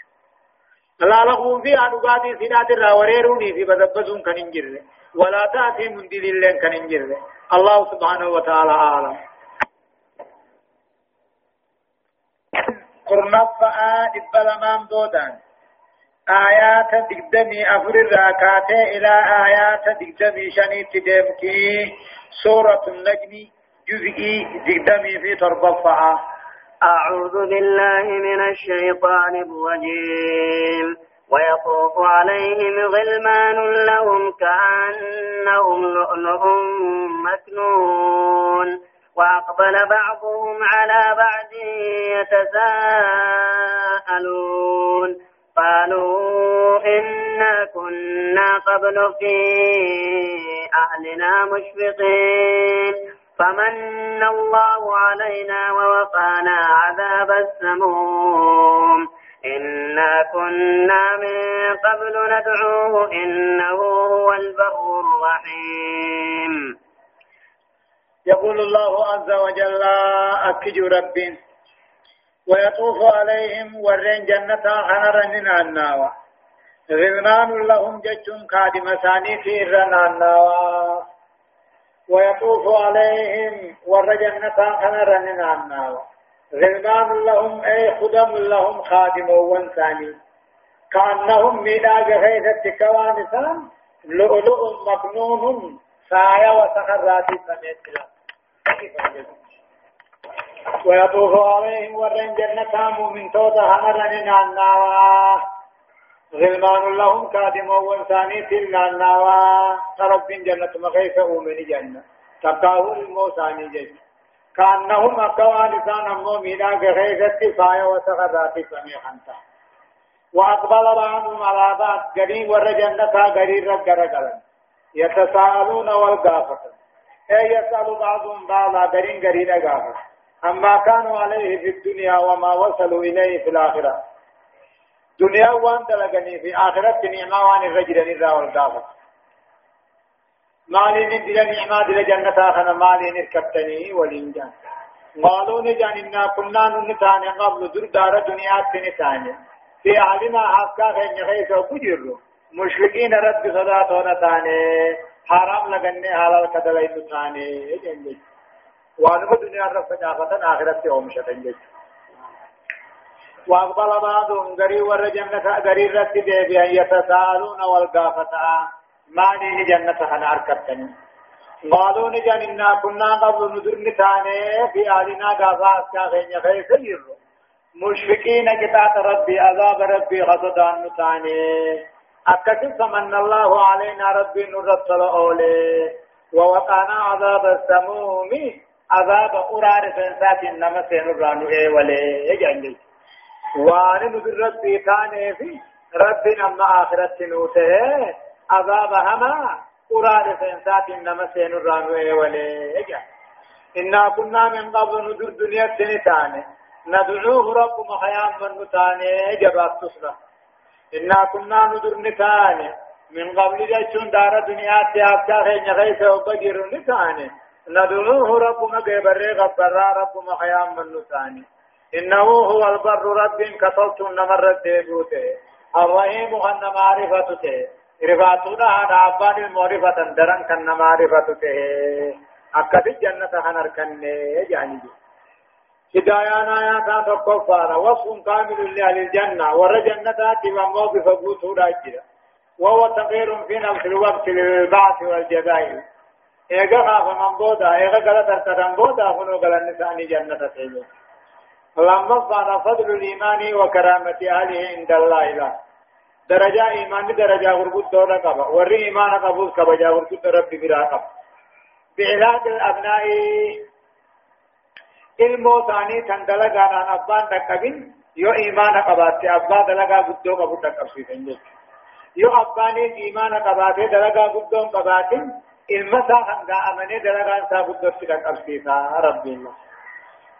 لا لغو في أدقاتي سنات الراوريروني في بذبزون كان انجر ولا تأتي من دي اللين كان انجر الله سبحانه وتعالى أعلم قرنفا دبلمان دودان آيات دقدمي أفر الراكات إلى آيات دقدمي شني تدمكي سورة النجم جزئي دقدمي في تربفها أعوذ بالله من الشيطان الرجيم. ويطوف عليهم غلمان لهم كأنهم لؤلؤ مكنون. وأقبل بعضهم على بعض يتساءلون. قالوا إنا كنا قبل في أهلنا مشفقين. فمن الله علينا ووقانا عذاب السموم. إنا كنا من قبل ندعوه إنه هو البر الرحيم. يقول الله عز وجل أكج ربي. ويطوف عليهم ورين جنة حنرن الناوى غلمان لهم جج خادم ثاني في الرناناوى ويطوف عليهم ور جنة حنرن الناوى غلمان لهم أي خدم لهم خادم ثاني. كأنهم ميلا جهيزة كوانسان لؤلؤ مكنون سايا وسخرات سميت ويطوف عليهم ورن جنة مؤمن توتا هنرن الناوى غلمان لهم كادم وانساني تلنا الناوى رب جنة مخيفة ومن جنة. تقاه الموساني جنة. كأنهم أقوى لسان المؤمنة غيثة فايا وسغرات سميحا وأقبل بعضهم على بعض قريب ورجنة قريب رقرقلا يتساءلون والقافة أي يسأل بعضهم بعضا قرين قرين قافة أما كانوا عليه في الدنيا وما وصلوا إليه في الآخرة. دنيا وان دلقني في آخرة نعمة وان الرجل نرى والقافة مالي ندل نعمة دل جنة آخنا مالي نركبتني والإنجان قالوا نجان إنا كنا نتاني قبل در دار دنيا تنتاني في أهلنا حقا خين خيس وكجر مشركين رد صدات ونتاني حرام لغني حلال كدلين تاني. جنجي وانما دنيا رفع جافة آخرة يوم شتنجي وأقبل بعضهم غري ور جنة غري رد دي يتساءلون والقافة. ما ني جنة أنا أركبتني. قالوا نجان إنا كنا قبل نذر نتاني في أهلنا قافة أسكا خين خيس مشفقين كتاب ربي عذاب ربي غضدان نتاني. أكتب فمن الله علينا ربي نرسل أولي. ووقعنا عذاب السموم. عذاب أرار سنسات إنما سنرانو إيه ولي يجعل وان نذر ربي تاني في ربي نما آخرت نوته. عذاب هما أرار سنسات إنما سنرانو إيه ولي يجعل إنا كنا من قبل نذر دنيا تنتاني ندعوه رب محيان من نتاني جباب تصرف إنا كنا ندر نتاني من قبل جاتشون دار دنيا تيابتا خيني غيث وبجر نتاني ندعوه رب مقبر غبر رب محيام من نتاني إنه هو البر رب كتلت نمر الديبوته. الرحيم أن معرفته. رفاتنا عن عبان المعرفة درن كان معرفته. أكد الجنة خنر يعني هدايانا يا كان تقفارا وصف كامل لأهل الجنة. ور جنة ومو بفقوت راجرة وهو تغيير في نفس الوقت للبعث والجزائر إيغا خاف من بودا إيغا غلط ارتدن بودا فنو غلط نساني جنة تيجو لما صار فضل الإيمان وكرامة أهله عند الله إله درجة إيمان درجة غربت دولة قبا ور إيمان قبول كبجا غربت ربي برا قبا بعلاج الأبناء ilmoo isaanii kan dalagaadhaan abbaan dhaqqabin yoo imaana qabaatte abbaa dalagaa guddoo qabu dhaqqabsiisan jechuudha. Yoo abbaanis imaana qabaatee dalagaa guddoo hin qabaatin isaa kan gaa'amanii dalagaan isaa guddootti dhaqqabsiisa rabbiin.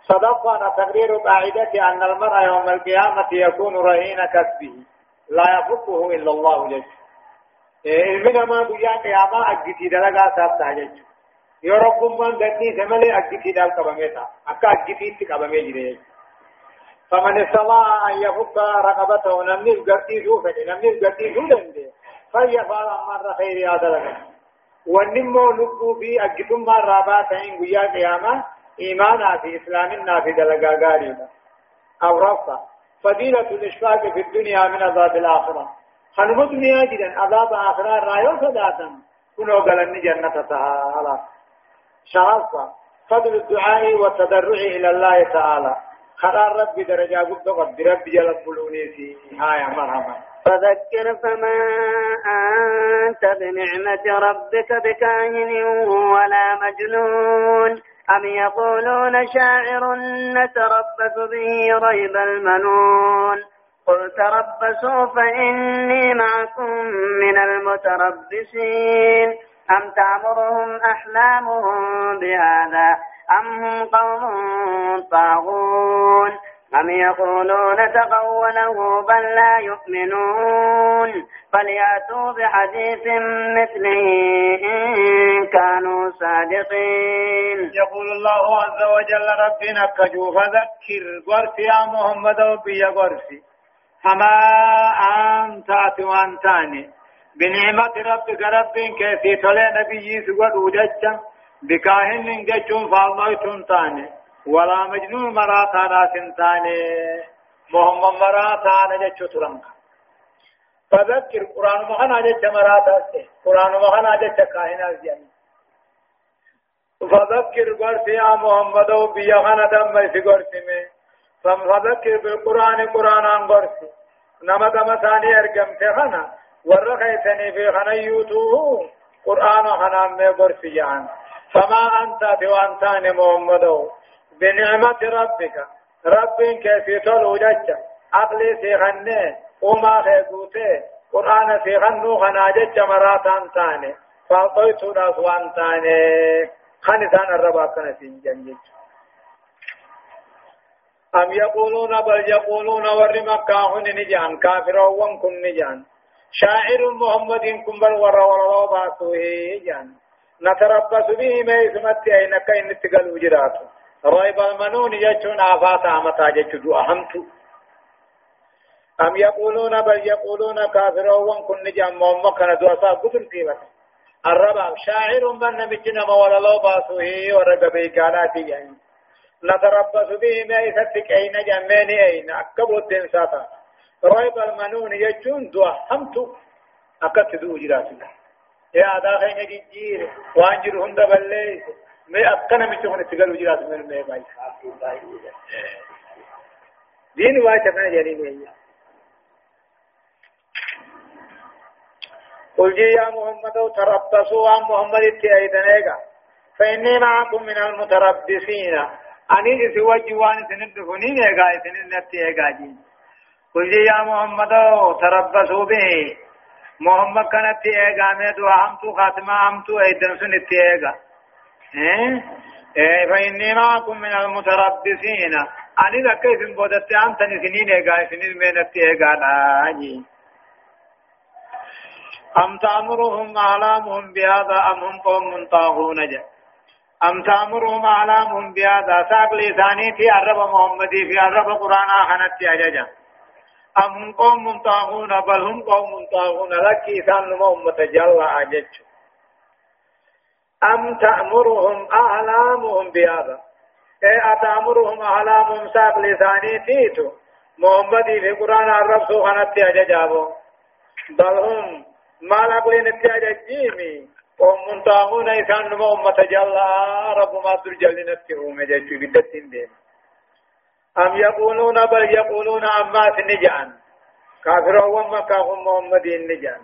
صدقنا تقرير قاعدة أن المرء يوم القيامة يكون رهين كسبه. لا يفكه إلا الله جل. المنا ما بيا قيامة أجتي دلقا سابتا جل. yoo rabbummaan gadhiise malee aggitiidhaaf qabamee ta'a akka aggitiitti qabamee jire فمن استطاع أن يفك رقبته نمني القرتي شوفه نمني القرتي شوفه فليفعل أمر خير هذا لك ونمو لبو في أجتم مرابات عين قيا قيامة إيمانا في إسلامنا في دلقا قاربا أو رفع فضيلة الإشفاق في الدنيا من عذاب الآخرة خنمت مياجدا عذاب آخرة رايو صداتا كنو قلن جنة تعالى شرفا فضل الدعاء والتضرع إلى الله تعالى خلال ربي درجة قد قد ربي جلب بلوني في آية مرحبا فذكر فما أنت بنعمة ربك بكاهن ولا مجنون. أم يقولون شاعر نتربص به ريب المنون. قل تربصوا فإني معكم من المتربصين. أم تعمرهم أحلامهم بهذا أم هم قوم طاغون؟ أم يقولون تقوله بل لا يؤمنون فليأتوا بحديث مثله إن كانوا صادقين يقول الله عز وجل ربنا كجو فذكر قرسي يا محمد وبي قرسي فما أنت وأنتاني بنعمة ربك رب كيفي تولي نبي وججا بكاهن ججون فالله تنتاني ولا مجنون مراتا ناسن تاني محمد مراتا نججو ترنك فذكر قرآن مخنا جج مراتا قرآن مخنا جج كاهن الجن فذكر قرس يا محمد وبيا خنا دم في قرس میں فذكر بالقرآن قرآن عن قرس نما دم ثاني ارقم تخنا ورخيتني في خنا يوتوه. قرآن خنا میں قرس جان. فما أنت بوانتان محمد بنعمة ربك. رب كيف تلو جج عقلي سيغني. وما خيقوتي قرآن سيغنو. خناجج مراتان تاني فأعطيت الأسوان تاني خانتان الربا كان سنجنجج أم يقولون بل يقولون ور مكة نجان. كافر وانكم نجان. شاعر محمد كم بل ور ور باتوه جان. نتربص به ما يسمت أينك إن تقلوا جراتو. ريب المنون يجون آفات آمتا جتدو أهمتو. أم يقولون بل يقولون كافرون كن نجام مهم كان دوسا قتل قيمة الربع شاعر من نمجنا مولا لو باسوه ورقبي كاناتي يعني نتربص به ما يفتك أين جمعني أين أكبر الدين ساتا. ريب المنون يجون دو أهمتو. أكت جراتنا يا داخل نجيجير وانجر هند بليس ما أكنا مشون تقول وجرات من ما باي. دين واجب أنا جاني قل جي يا محمد تربصوا عن محمد اتأيدنيك فإني معكم من المتربصين. أني إذ وجوان سندفنين إيقا إذن نتي جين. قل جي يا محمد تربصوا به. محمد كانت إيقا ميدو أمتو خاتمة أمتو أيدن سنتي إيقا فإني معكم من المتربصين. أني ذا كيف بودت أنت سنين إيقا سنين من إيقا أم تأمرهم أعلامهم بهذا أم هم قوم طاغون جاء أم تأمرهم أعلامهم بهذا ساق لساني في عرب محمدي في عرب قرآن آخنت أججا أم هم قوم طاغون بل هم قوم طاغون لك إسان نمو متجلى أججا أم تأمرهم أعلامهم بهذا؟ إيه أتأمرهم أعلامهم ساق لساني تيتو؟ محمد في قرآن الرب سوخنت أججابو بل هم ما لقلين التأججيمي وهم منتاهون إسان نما أمة رب ما ترجل نفسهم جيشو بدتين دين أم يقولون بل يقولون أما سنجان. كافر ومكاهم محمد نجان.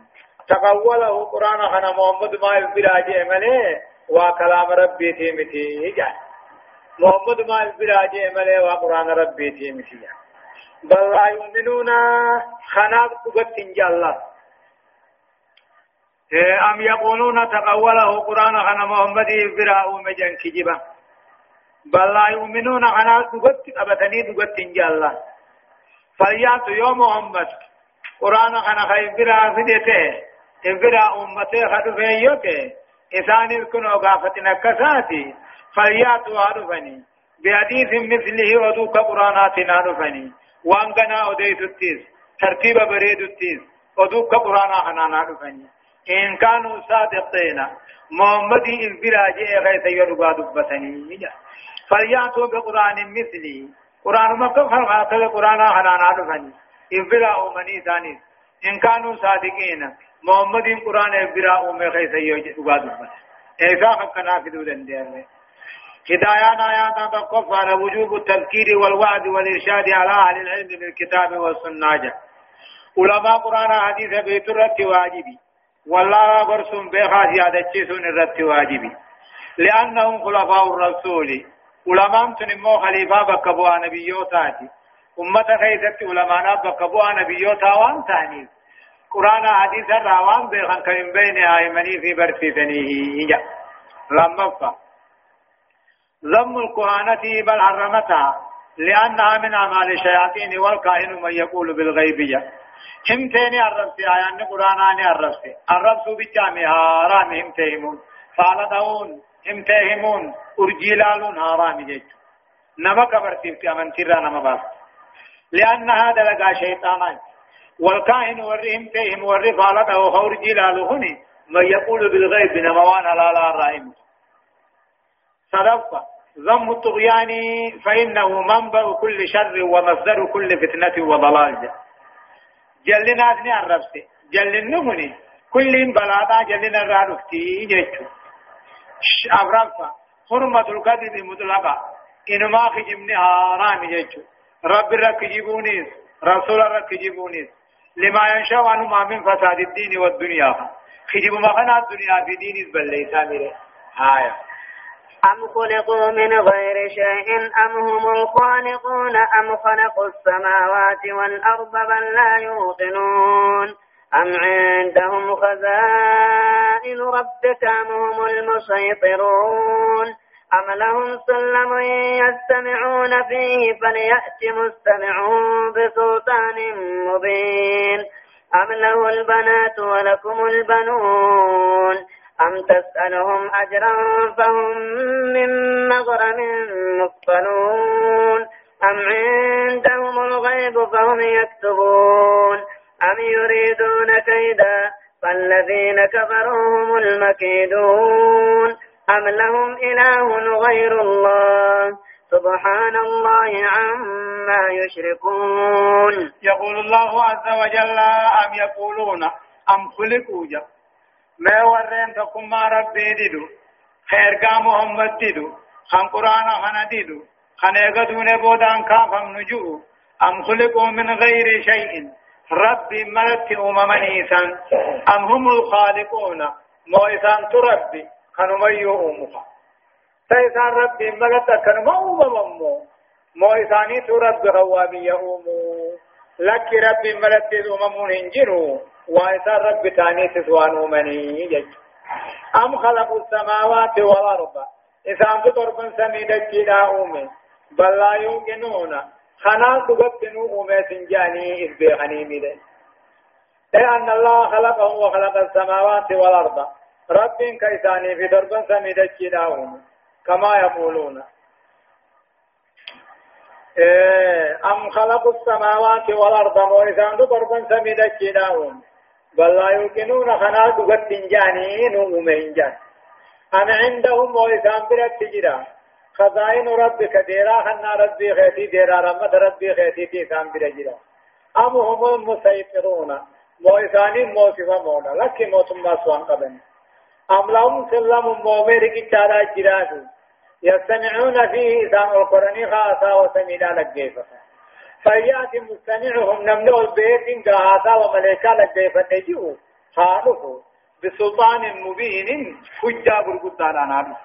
تقوله قرآن خنا محمد ما البراج ملي وكلام ربي تيمتي جان محمد ما البراج ملي وقرآن ربي تيمتي جان بل لا يؤمنون خنا قبت الله. أم يقولون تقوله قرآن خنا محمد براء مجان كجبا بل لا يؤمنون خنا قبت أبتني قبت الله. فليأتوا يوم محمد. قرآن خنا خير براء فدته إبرا أمتي خدو فيوك إسان الكنو غافتنا كساتي فلياتوا عرفني بحديث مثله ودوك قراناتنا نفني وان قنا أديت التيز ترتيب بريد التيز ودوك قرانا حنانا نفني إن كانوا صادقين محمد إذ غيث يرقى دبتني فليأتوا بقرآن مثلي قرآن مكة خلقات القرآن حنانا نفني إذ أمني ثاني إن كانوا صادقين محمد قرآن إذ أمي غيث يرقى دبتني إذا حقنا في دودن دير هدايان آيات تقف وجوب التذكير والوعد والإرشاد على أهل العلم بالكتاب والسنة علماء قرآن حديث بيت الرت واجبي والله برسم بيخا زيادة سن الرت واجبي لأنهم خلفاء الرسول علماء تنمو خليفة بكبوا نبيوتاتي أمة خيثت علماء بكبوا نبيوتا وان تاني قرآن حديث الراوان بيخان كم بين آيمني في برسيتنيه لما فا ذم الكهانة بل حرمتها لأنها من أعمال الشياطين والكائن من يقول بالغيبية هم تاني الربس آيان قرآناني الربس الربس بجامع هارام هم تهمون فالدون هم تهمون أرجلال هارام جيج نما كبرتيب كمن ترى نما باس لأن هذا لقى شيطانا والكائن ورهم تهم وري فالده وأرجلال هني من يقول بالغيب نموان لا لا رائم. صدفة ذم الطغيان فإنه منبع كل شر ومصدر كل فتنة وضلال. جلنا أثني الربس جلنا مني كل بلادا جلنا رانفتي جيتشو أبرفا حرمة الكذب مطلقة. إنما خجمني حرام جيتشو رب رك جيبونيس رسول رك جيبونيس لما ينشأ عنه ما من فساد الدين والدنيا. خجب ما خنا الدنيا في دين بل سامره آية. أم خلقوا من غير شيء؟ أم هم الخالقون؟ أم خلقوا السماوات والأرض بل لا يوقنون؟ أم عندهم خزائن ربك أم هم المسيطرون؟ أم لهم سلم يستمعون فيه فليأت مستمعون بسلطان مبين أم له البنات ولكم البنون أم تسألهم أجرا فهم من مغرم مثقلون أم عندهم الغيب فهم يكتبون أم يريدون كيدا فالذين كفروا هم المكيدون أم لهم إله غير الله؟ سبحان الله عما يشركون. يقول الله عز وجل أم يقولون أم خلقوا جب ما ورين ما ربي ديدو. خير محمد ديدو. خان قرآن خان ديدو. خان يقدون بودان كافم نجو. أم خلقوا من غير شيء. ربي ملت أمم أم هم الخالقون. مو إنسان تربي كانوا ميو أمها فإنسان ربي ملت كانوا أمم مو إنساني تربي خوابي أمو لك ربي ملت أمم هنجروا وإنسان رب تاني تسوان أمني جج أم خلقوا السماوات والأرض إنسان تطرب سميدك كلا أمي بل لا يوقنون خنا تغتنوا أمي سنجاني إذ بيغني ميدي لأن الله خلقه وخلق السماوات والأرض رب كيساني في درب سميدك كلا أمي كما يقولون إيه أم خلقوا السماوات والأرض وإذا تطرب سميدك كلا أمي بل لا يوقنون خنا دغت جاني نوم جان أنا عندهم وإسام برت تجرا خزائن ربك ديرا خنا ربي خيتي ديرا رحمت ربي خيتي تي سام برجرا أم هم المسيطرون موساني موسفا مونا لك موتم ما سوان قبن أم لهم سلم مومر كي تارا جراسو يستمعون فيه إسام القرآن خاصا وسمينا لك جيفا فيأتي مستمعهم نمنع البيت قاعدا وملائكة لجيفة نجيو خالفه بسلطان مبين حجة برقدان أنا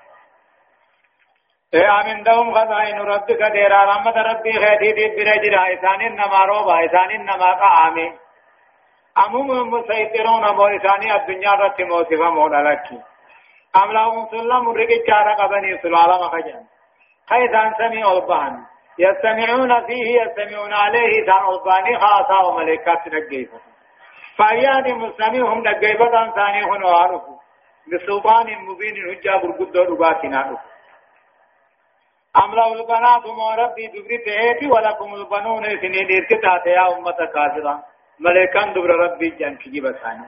إيه عندهم خزائن ربك ديرا رحمة ربي خيتي دي برجرا إسان إنما روبا إسان إنما قامي أمم مسيطرون مو إساني الدنيا رت موسفة مولا لك أم لهم سلم رقجارة قبني سلالة مخجان خيثان سمي ألبان. يستمعون فيه يستمعون عليه ثان أرباني خاصة وملائكات نجيبة. فأيان مستمعهم نجيبة ثاني هنا وعرفوا بسلطان مبين حجة برقود رباتنا أم له البنات ما ربي دبري تهيتي ولكم البنون سنين إركتات يا أمة كافرة. ملكان دبر ربي جان كجيب ثاني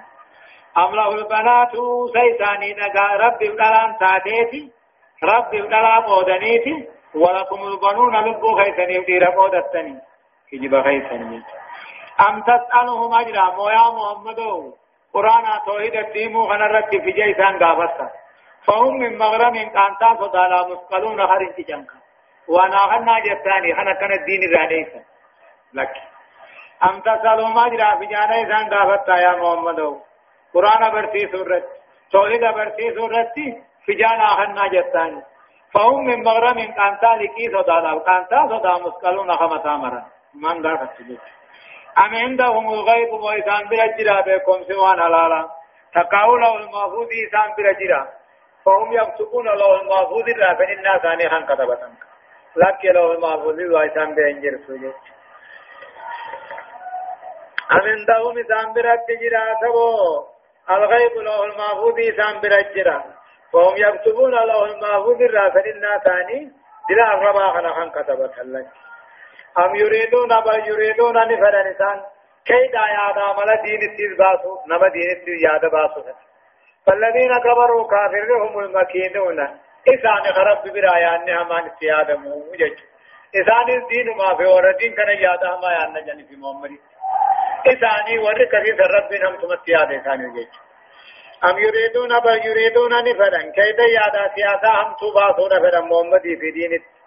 أم له البنات سيساني نقا ربي بلان تاتيتي ربي بلان مودنيتي ولكم البنون لبو خيسني ودير مودتني كجيب خيسني أم تسألهم أجرا مويا محمد قرآن توحيد الديمو خنرت في جيسان قابتا فهم من مغرم كانتا فضالا مثقلون خرين جنكا وانا خنا جتاني خنا كان الدين رانيسا لك أم تسألهم أجرا في جانيسان قابتا يا محمد. قرآن برسي سورة توحيد برسي سورة في جانا خنا جتاني فهم من مغرم كانتا لكي صدالا كانتا صدا مثقلون خمتا مرا من قابت جتاني أم عندهم الغيب وإسان برجرا بكم سوان حلالا. تقاو له المحفوظ إسان برجرا فهم يكتبون له المحفوظ را فإنا ثاني خان كتبتن لك له المحفوظ وإسان بأنجر سجد أم عندهم إسان برجرا سبو. الغيب له المحفوظ إسان برجرا فهم يكتبون له المحفوظ را فإنا ثاني دلا أغربا خان كتبتن لك أم يريدون بل يريدون أن فرنسان كيدا يادا ملا دين التيز باسو. نما دين التيز يادا باسو. فالذين كبروا كافرهم المكينون. إسان خرب برايان همان سيادة موجج إسان الدين ما في وردين كان يادا ما يانا جاني في محمد إساني ورد كثير رب هم تمسيادة إسان يجج أم يريدون بل يريدون أن فرن كيدا يادا سياسة هم تباسون فرن محمد في دين التيز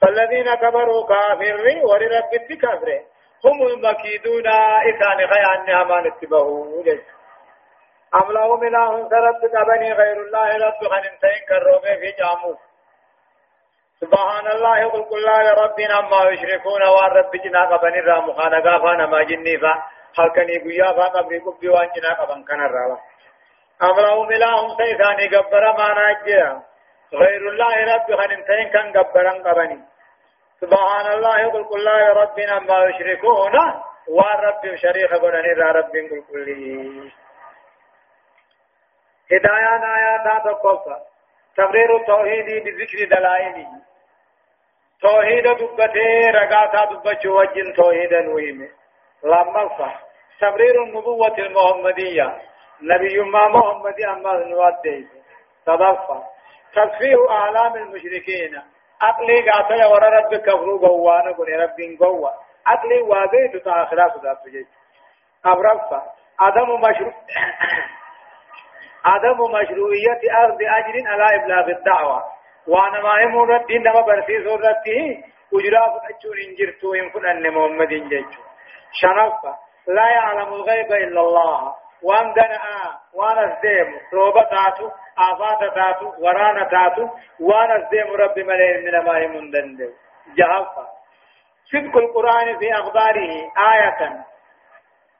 فالذين كبروا كافر ولرب كافر هم المكيدون إسان خيان نعمان اتبهوا أم لهم إله سرب بني غير الله رب خنمتين كالرومي في جاموس. سبحان الله قل كل الله ربنا ما يشركون والرب جنا قبن الرام خانا قافانا ما جني فا. حلقني قيا فا قبري قبي وان جنا قبن كان الرام أم لهم إله سيثاني قبر ما ناجر غير الله رب خنمتين كان قبران قبني. سبحان الله قل كل الله ربنا ما يشركون والرب شريك قلن را رب قل كل هدايان آيات تقوفا تقرير التوحيد بذكر دلائله. توحيد دبته رقاتا دبچو وجن توحيدا ويمه لما فا تقرير النبوة المحمدية. نبي ما محمد أما نواد تضفى تصفيه أعلام المشركين. عقلي قاتل ورا رب كفرو غوانا كن رب غوا عقلي واضح تو اخرا خدا تجي ابرفا عدم مشروع *coughs* عدم مشروعية أرض أجر على إبلاغ الدعوة. وأنا ما يمون الدين نما برسي سورته أجراف أجور إنجرتو إن كن أن محمد جيتو شنفا لا يعلم الغيب إلا الله وان دنا وان ازديم روبا تاتو آفات تاتو ورانا تاتو وان ازديم رب ملئ من ما يمندن جهفا صدق القرآن في أخباره آية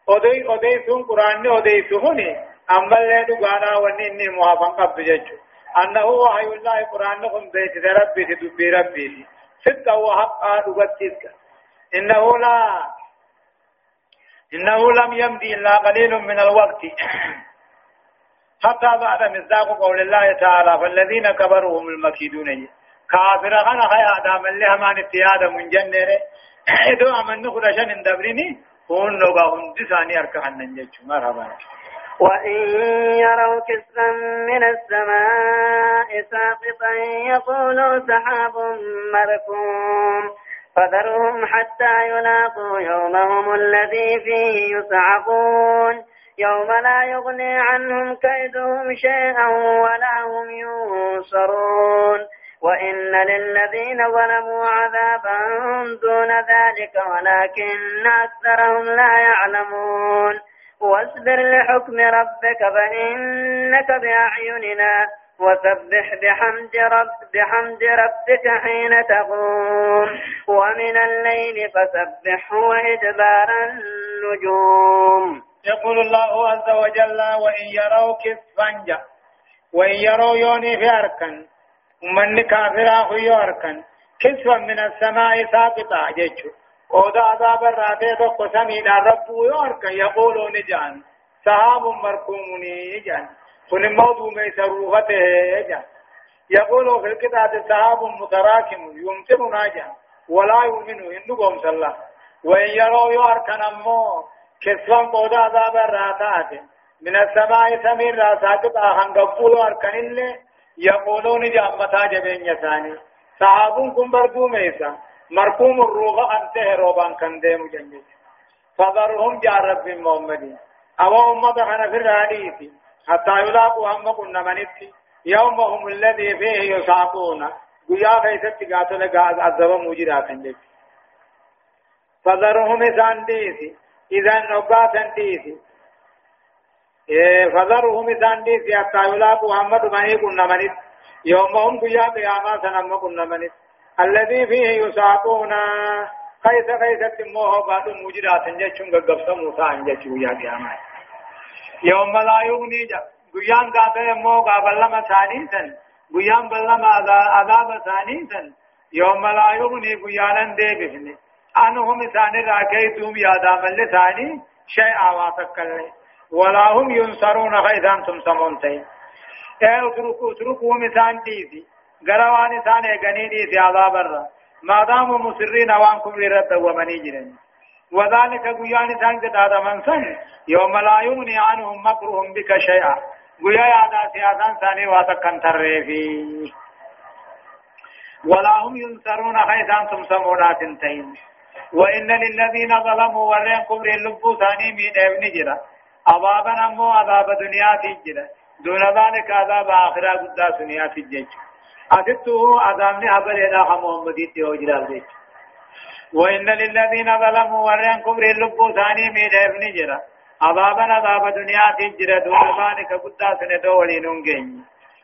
أدي أدي سون قرآن أدي سهوني أما اللي دعانا ونيني موافق قبض ججو أنه وحي الله قرآن هم بيت ربي تدبي ربي صدق وحقا دبتيسك إنه لا. إنه لم يمضي إلا قليل من الوقت. *clears throat* حتى بعد مصداق قول الله تعالى فالذين كبروا هم المكيدون. كافر غنى خي آدم اللي همان اتياد من جنة. إدو أمن نخرج من دبرني هون نوغا هون دساني أركحن ننجج. مرحبا. وإن يروا كسفا من السماء ساقطا يقولوا سحاب مركوم فذرهم حتى يلاقوا يومهم الذي فيه يصعقون يوم لا يغني عنهم كيدهم شيئا ولا هم ينصرون وإن للذين ظلموا عذابا دون ذلك ولكن أكثرهم لا يعلمون واصبر لحكم ربك فإنك بأعيننا وسبح بحمد رب بحمد ربك حين تقوم. ومن الليل فسبحه وإدبار النجوم. يقول الله عز وجل وإن يروا كسفا وإن يروا يوني في أركن من كافرا هو أركن كسفا من السماء ساقطا جيتشو. ودا عذاب الراتي تو قسمي رب يوركن يقولون جان سحاب مركومني جان كن موضوع میں سروغته جان يقول في القطعة سحاب متراكم يمطر ناجا ولا يؤمن إنه قوم صلى وإن يروا يؤركن أمو كسفا قودا عذاب الراتات من السماء سمير راسات آهن قبول أركن اللي يقولون جامتا جبين يساني سحاب كن بردو ميسا مركوم الروغ أنته روبان كان ديمو جنجي فذرهم جار رب محمد. أو أمة خنا في الحديث. حتى يلاقوا هم كنا منتي يومهم الذي فيه يساقون قيا فيست قاتل قاز عذاب موجرا كنجي فذرهم سانديسي إذا نقا سانديسي فذرهم سانديسي حتى يلاقوا محمد ما كنا منت يومهم قيا قياما سنم كنا منت الذي فيه يساقون. كيف كيف تموه بعد موجرا تنجي چون قبص موسى انجي يا قياما يوم لا يغني گویان گاته مو قابلما ثانیتن گویان بلما عذاب ثانیتن يوم لا يغني گویانن دے بفنی آنهم ثاني راكيتم يا دام ثاني شيء آواتك كله ولا هم ينصرون خيثان ثم سمون تي اے اتركوا اتركوا مثان ديسي غروان ثاني غني ديسي عذاب الرّ ما داموا مصرين وانكم لرد ومني جرن وذلك قيان ثاني دادا من سن يوم لا يغني عنهم مكرهم بك شيئا قيا يادا سياسان ثاني واتكن ترفي ولا هم ينصرون خيثان ثم سمونات تين وإن للذين ظلموا ورين كبر اللبو ثاني من ابن جرا عذابا أمو عذاب دنيا تجرا دون ذلك عذاب آخرة قد دنيا تجرا أتته عذابني عبر إلى محمد تيوجرا البيت وإن للذين ظلموا ورين كبر اللبو ثاني من ابن جرا. عذابا عذاب دنيا تجرا دون ذلك قد سندولي ننجي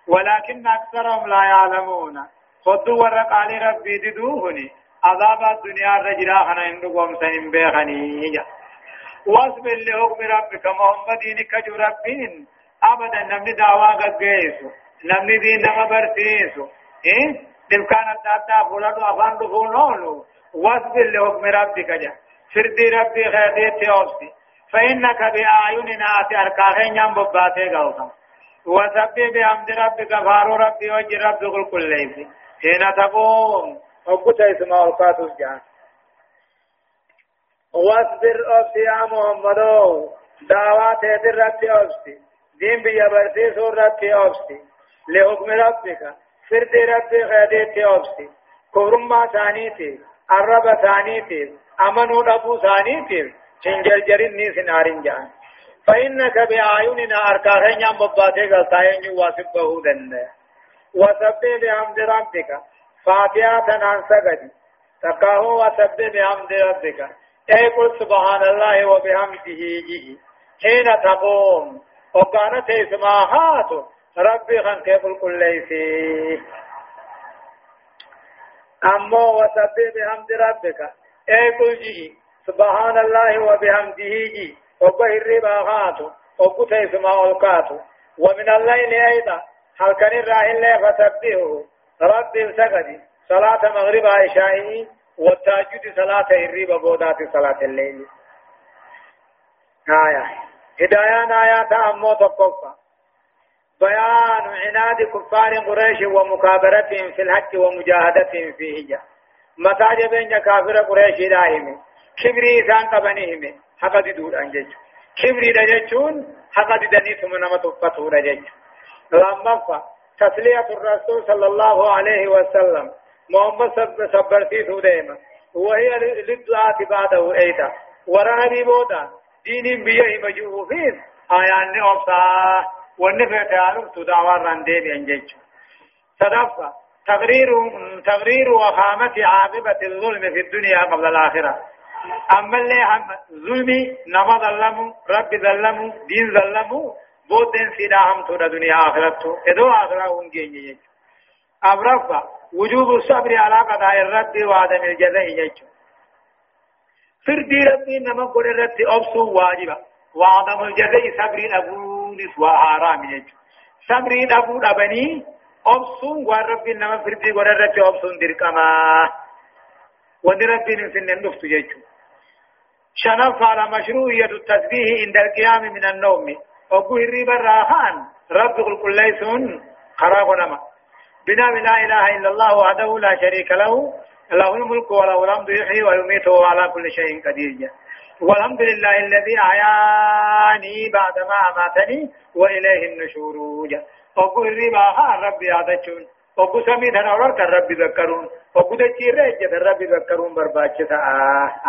ولكن أكثرهم لا يعلمون. خذوا ورقال ربي ددوهني. عذاب الدنيا الرجلا خنا عندكم سنين بيخني. واصبر لحكم ربك محمد كجو ربين. ابدا نمني دعوا قيسو. نمني دين نما برسيسو إيه دمكان التاتا فولادو افان دفونولو واصبر لحكم ربك جا سردي ربي خيرتي اوبسي فإنك بأعيننا أركاهين ينبو باتي غوطا وسبح بحمد ربك فارو ربي وجه ربي كل كل ليس حين تقوم وقت اسمع القات الجان واصبر أبسي يا محمد دعوات ربك أبسي دين بيا برسي سور ربك أبسي لحكم ربك. فرد ربك غديت أبسي. كورما ثانيتي الرب ثانيتي أمنوا أبو ثانيتي شنجرجرين نيس نارين جان. فإنك بأعيننا أركاهن يام بباتي غلطاين يواسبه دنه وسبح بحمد ربك. فاتحة عن سجد تقاه وسبح بحمد ربك. أي قل سبحان الله وبحمده حين تقوم. وكانت اسماهات ربي خان كيف كل ليسي أما وسبح بحمد ربك. اي قل جي سبحان الله وبحمده جي. وبهر باغات وقت اسماء ومن الليل أيضا. هل كان الراهن فسبحه رب السجد صلاة مغرب عشاء والتهجد صلاة الريب بودات صلاة الليل. آية. هدايان آيات أمو تقفى بيان عناد كفار قريش ومكابرتهم في الحج ومجاهدتهم فيه متى جبين كافر قريش دائم كبري إسان قبنهم. حقا دود أنجج. كبري دججون حقا ددني ثم نمت فتور دجج. لما تسلية الرسول صلى الله عليه وسلم. محمد صبرتي سوديما وهي للدعاة بعده أيضا. ورا نبي بودا دين بيه مجوفين. آيان أبصا والنفع تعالم تدعوى الرندين ينجج صدفة تغرير تغرير وخامة عاقبة الظلم في الدنيا قبل الآخرة أما اللي هم ظلمي نما ظلموا رب ظلموا دين ظلموا بودن سيدا هم تورا دنيا آخرته ادو آخرة ونجي أبرفا وجوب الصبر على قضاء الرد وعدم الجزاء يجو فردي ربي نما قول الرد أبسو واجبا وعدم الجزاء صبر أبونس وحرام يجو صبر أبون أبني أبسو وربي نما فردي قول الرد أبسو دركما ودربي نسن النفط يجو شنف على مشروعية التسبيح عند القيام من النوم وقو الريب الراحان رب كل ليسون خراب نما بنا لا إله إلا الله وحده لا شريك له له الملك وله الحمد يحيي ويميت وهو على كل شيء قدير والحمد لله الذي أحياني بعدما أماتني وإليه النشور. وقل ربا ربي عدتشون وقل سمي تنورر كالرب ذكرون. وقل رجة الرب ذكرون برباچة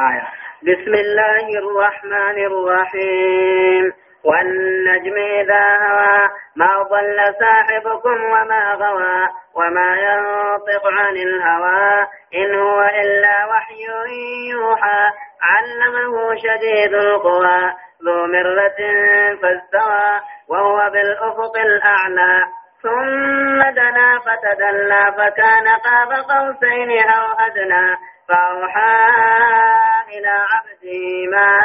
آية. بسم الله الرحمن الرحيم. والنجم إذا هوى ما ضل صاحبكم وما غوى وما ينطق عن الهوى. إن هو إلا وحي يوحى علمه شديد القوى. ذو مرة فاستوى وهو بالأفق الأعلى. ثم دنا فتدلى فكان قاب قوسين أو أدنى. فأوحى إلى عبده ما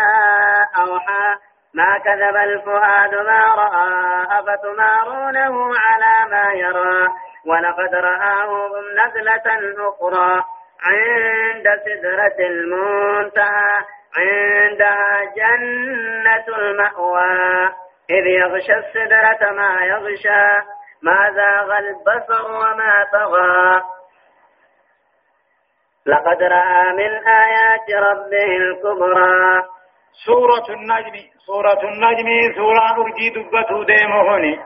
أوحى. ما كذب الفؤاد ما رأى أفتمارونه على ما يرى ولقد رآه نزلة أخرى عند سدرة المنتهى عندها جنة المأوى. إذ يغشى السدرة ما يغشى ما زاغ البصر وما طغى. لقد رأى من آيات ربه الكبرى سورة النجم سورة النجم سورة أرجي دبته ديمهني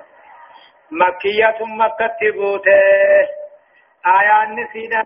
مكية مكة تبوته. آيان نسينا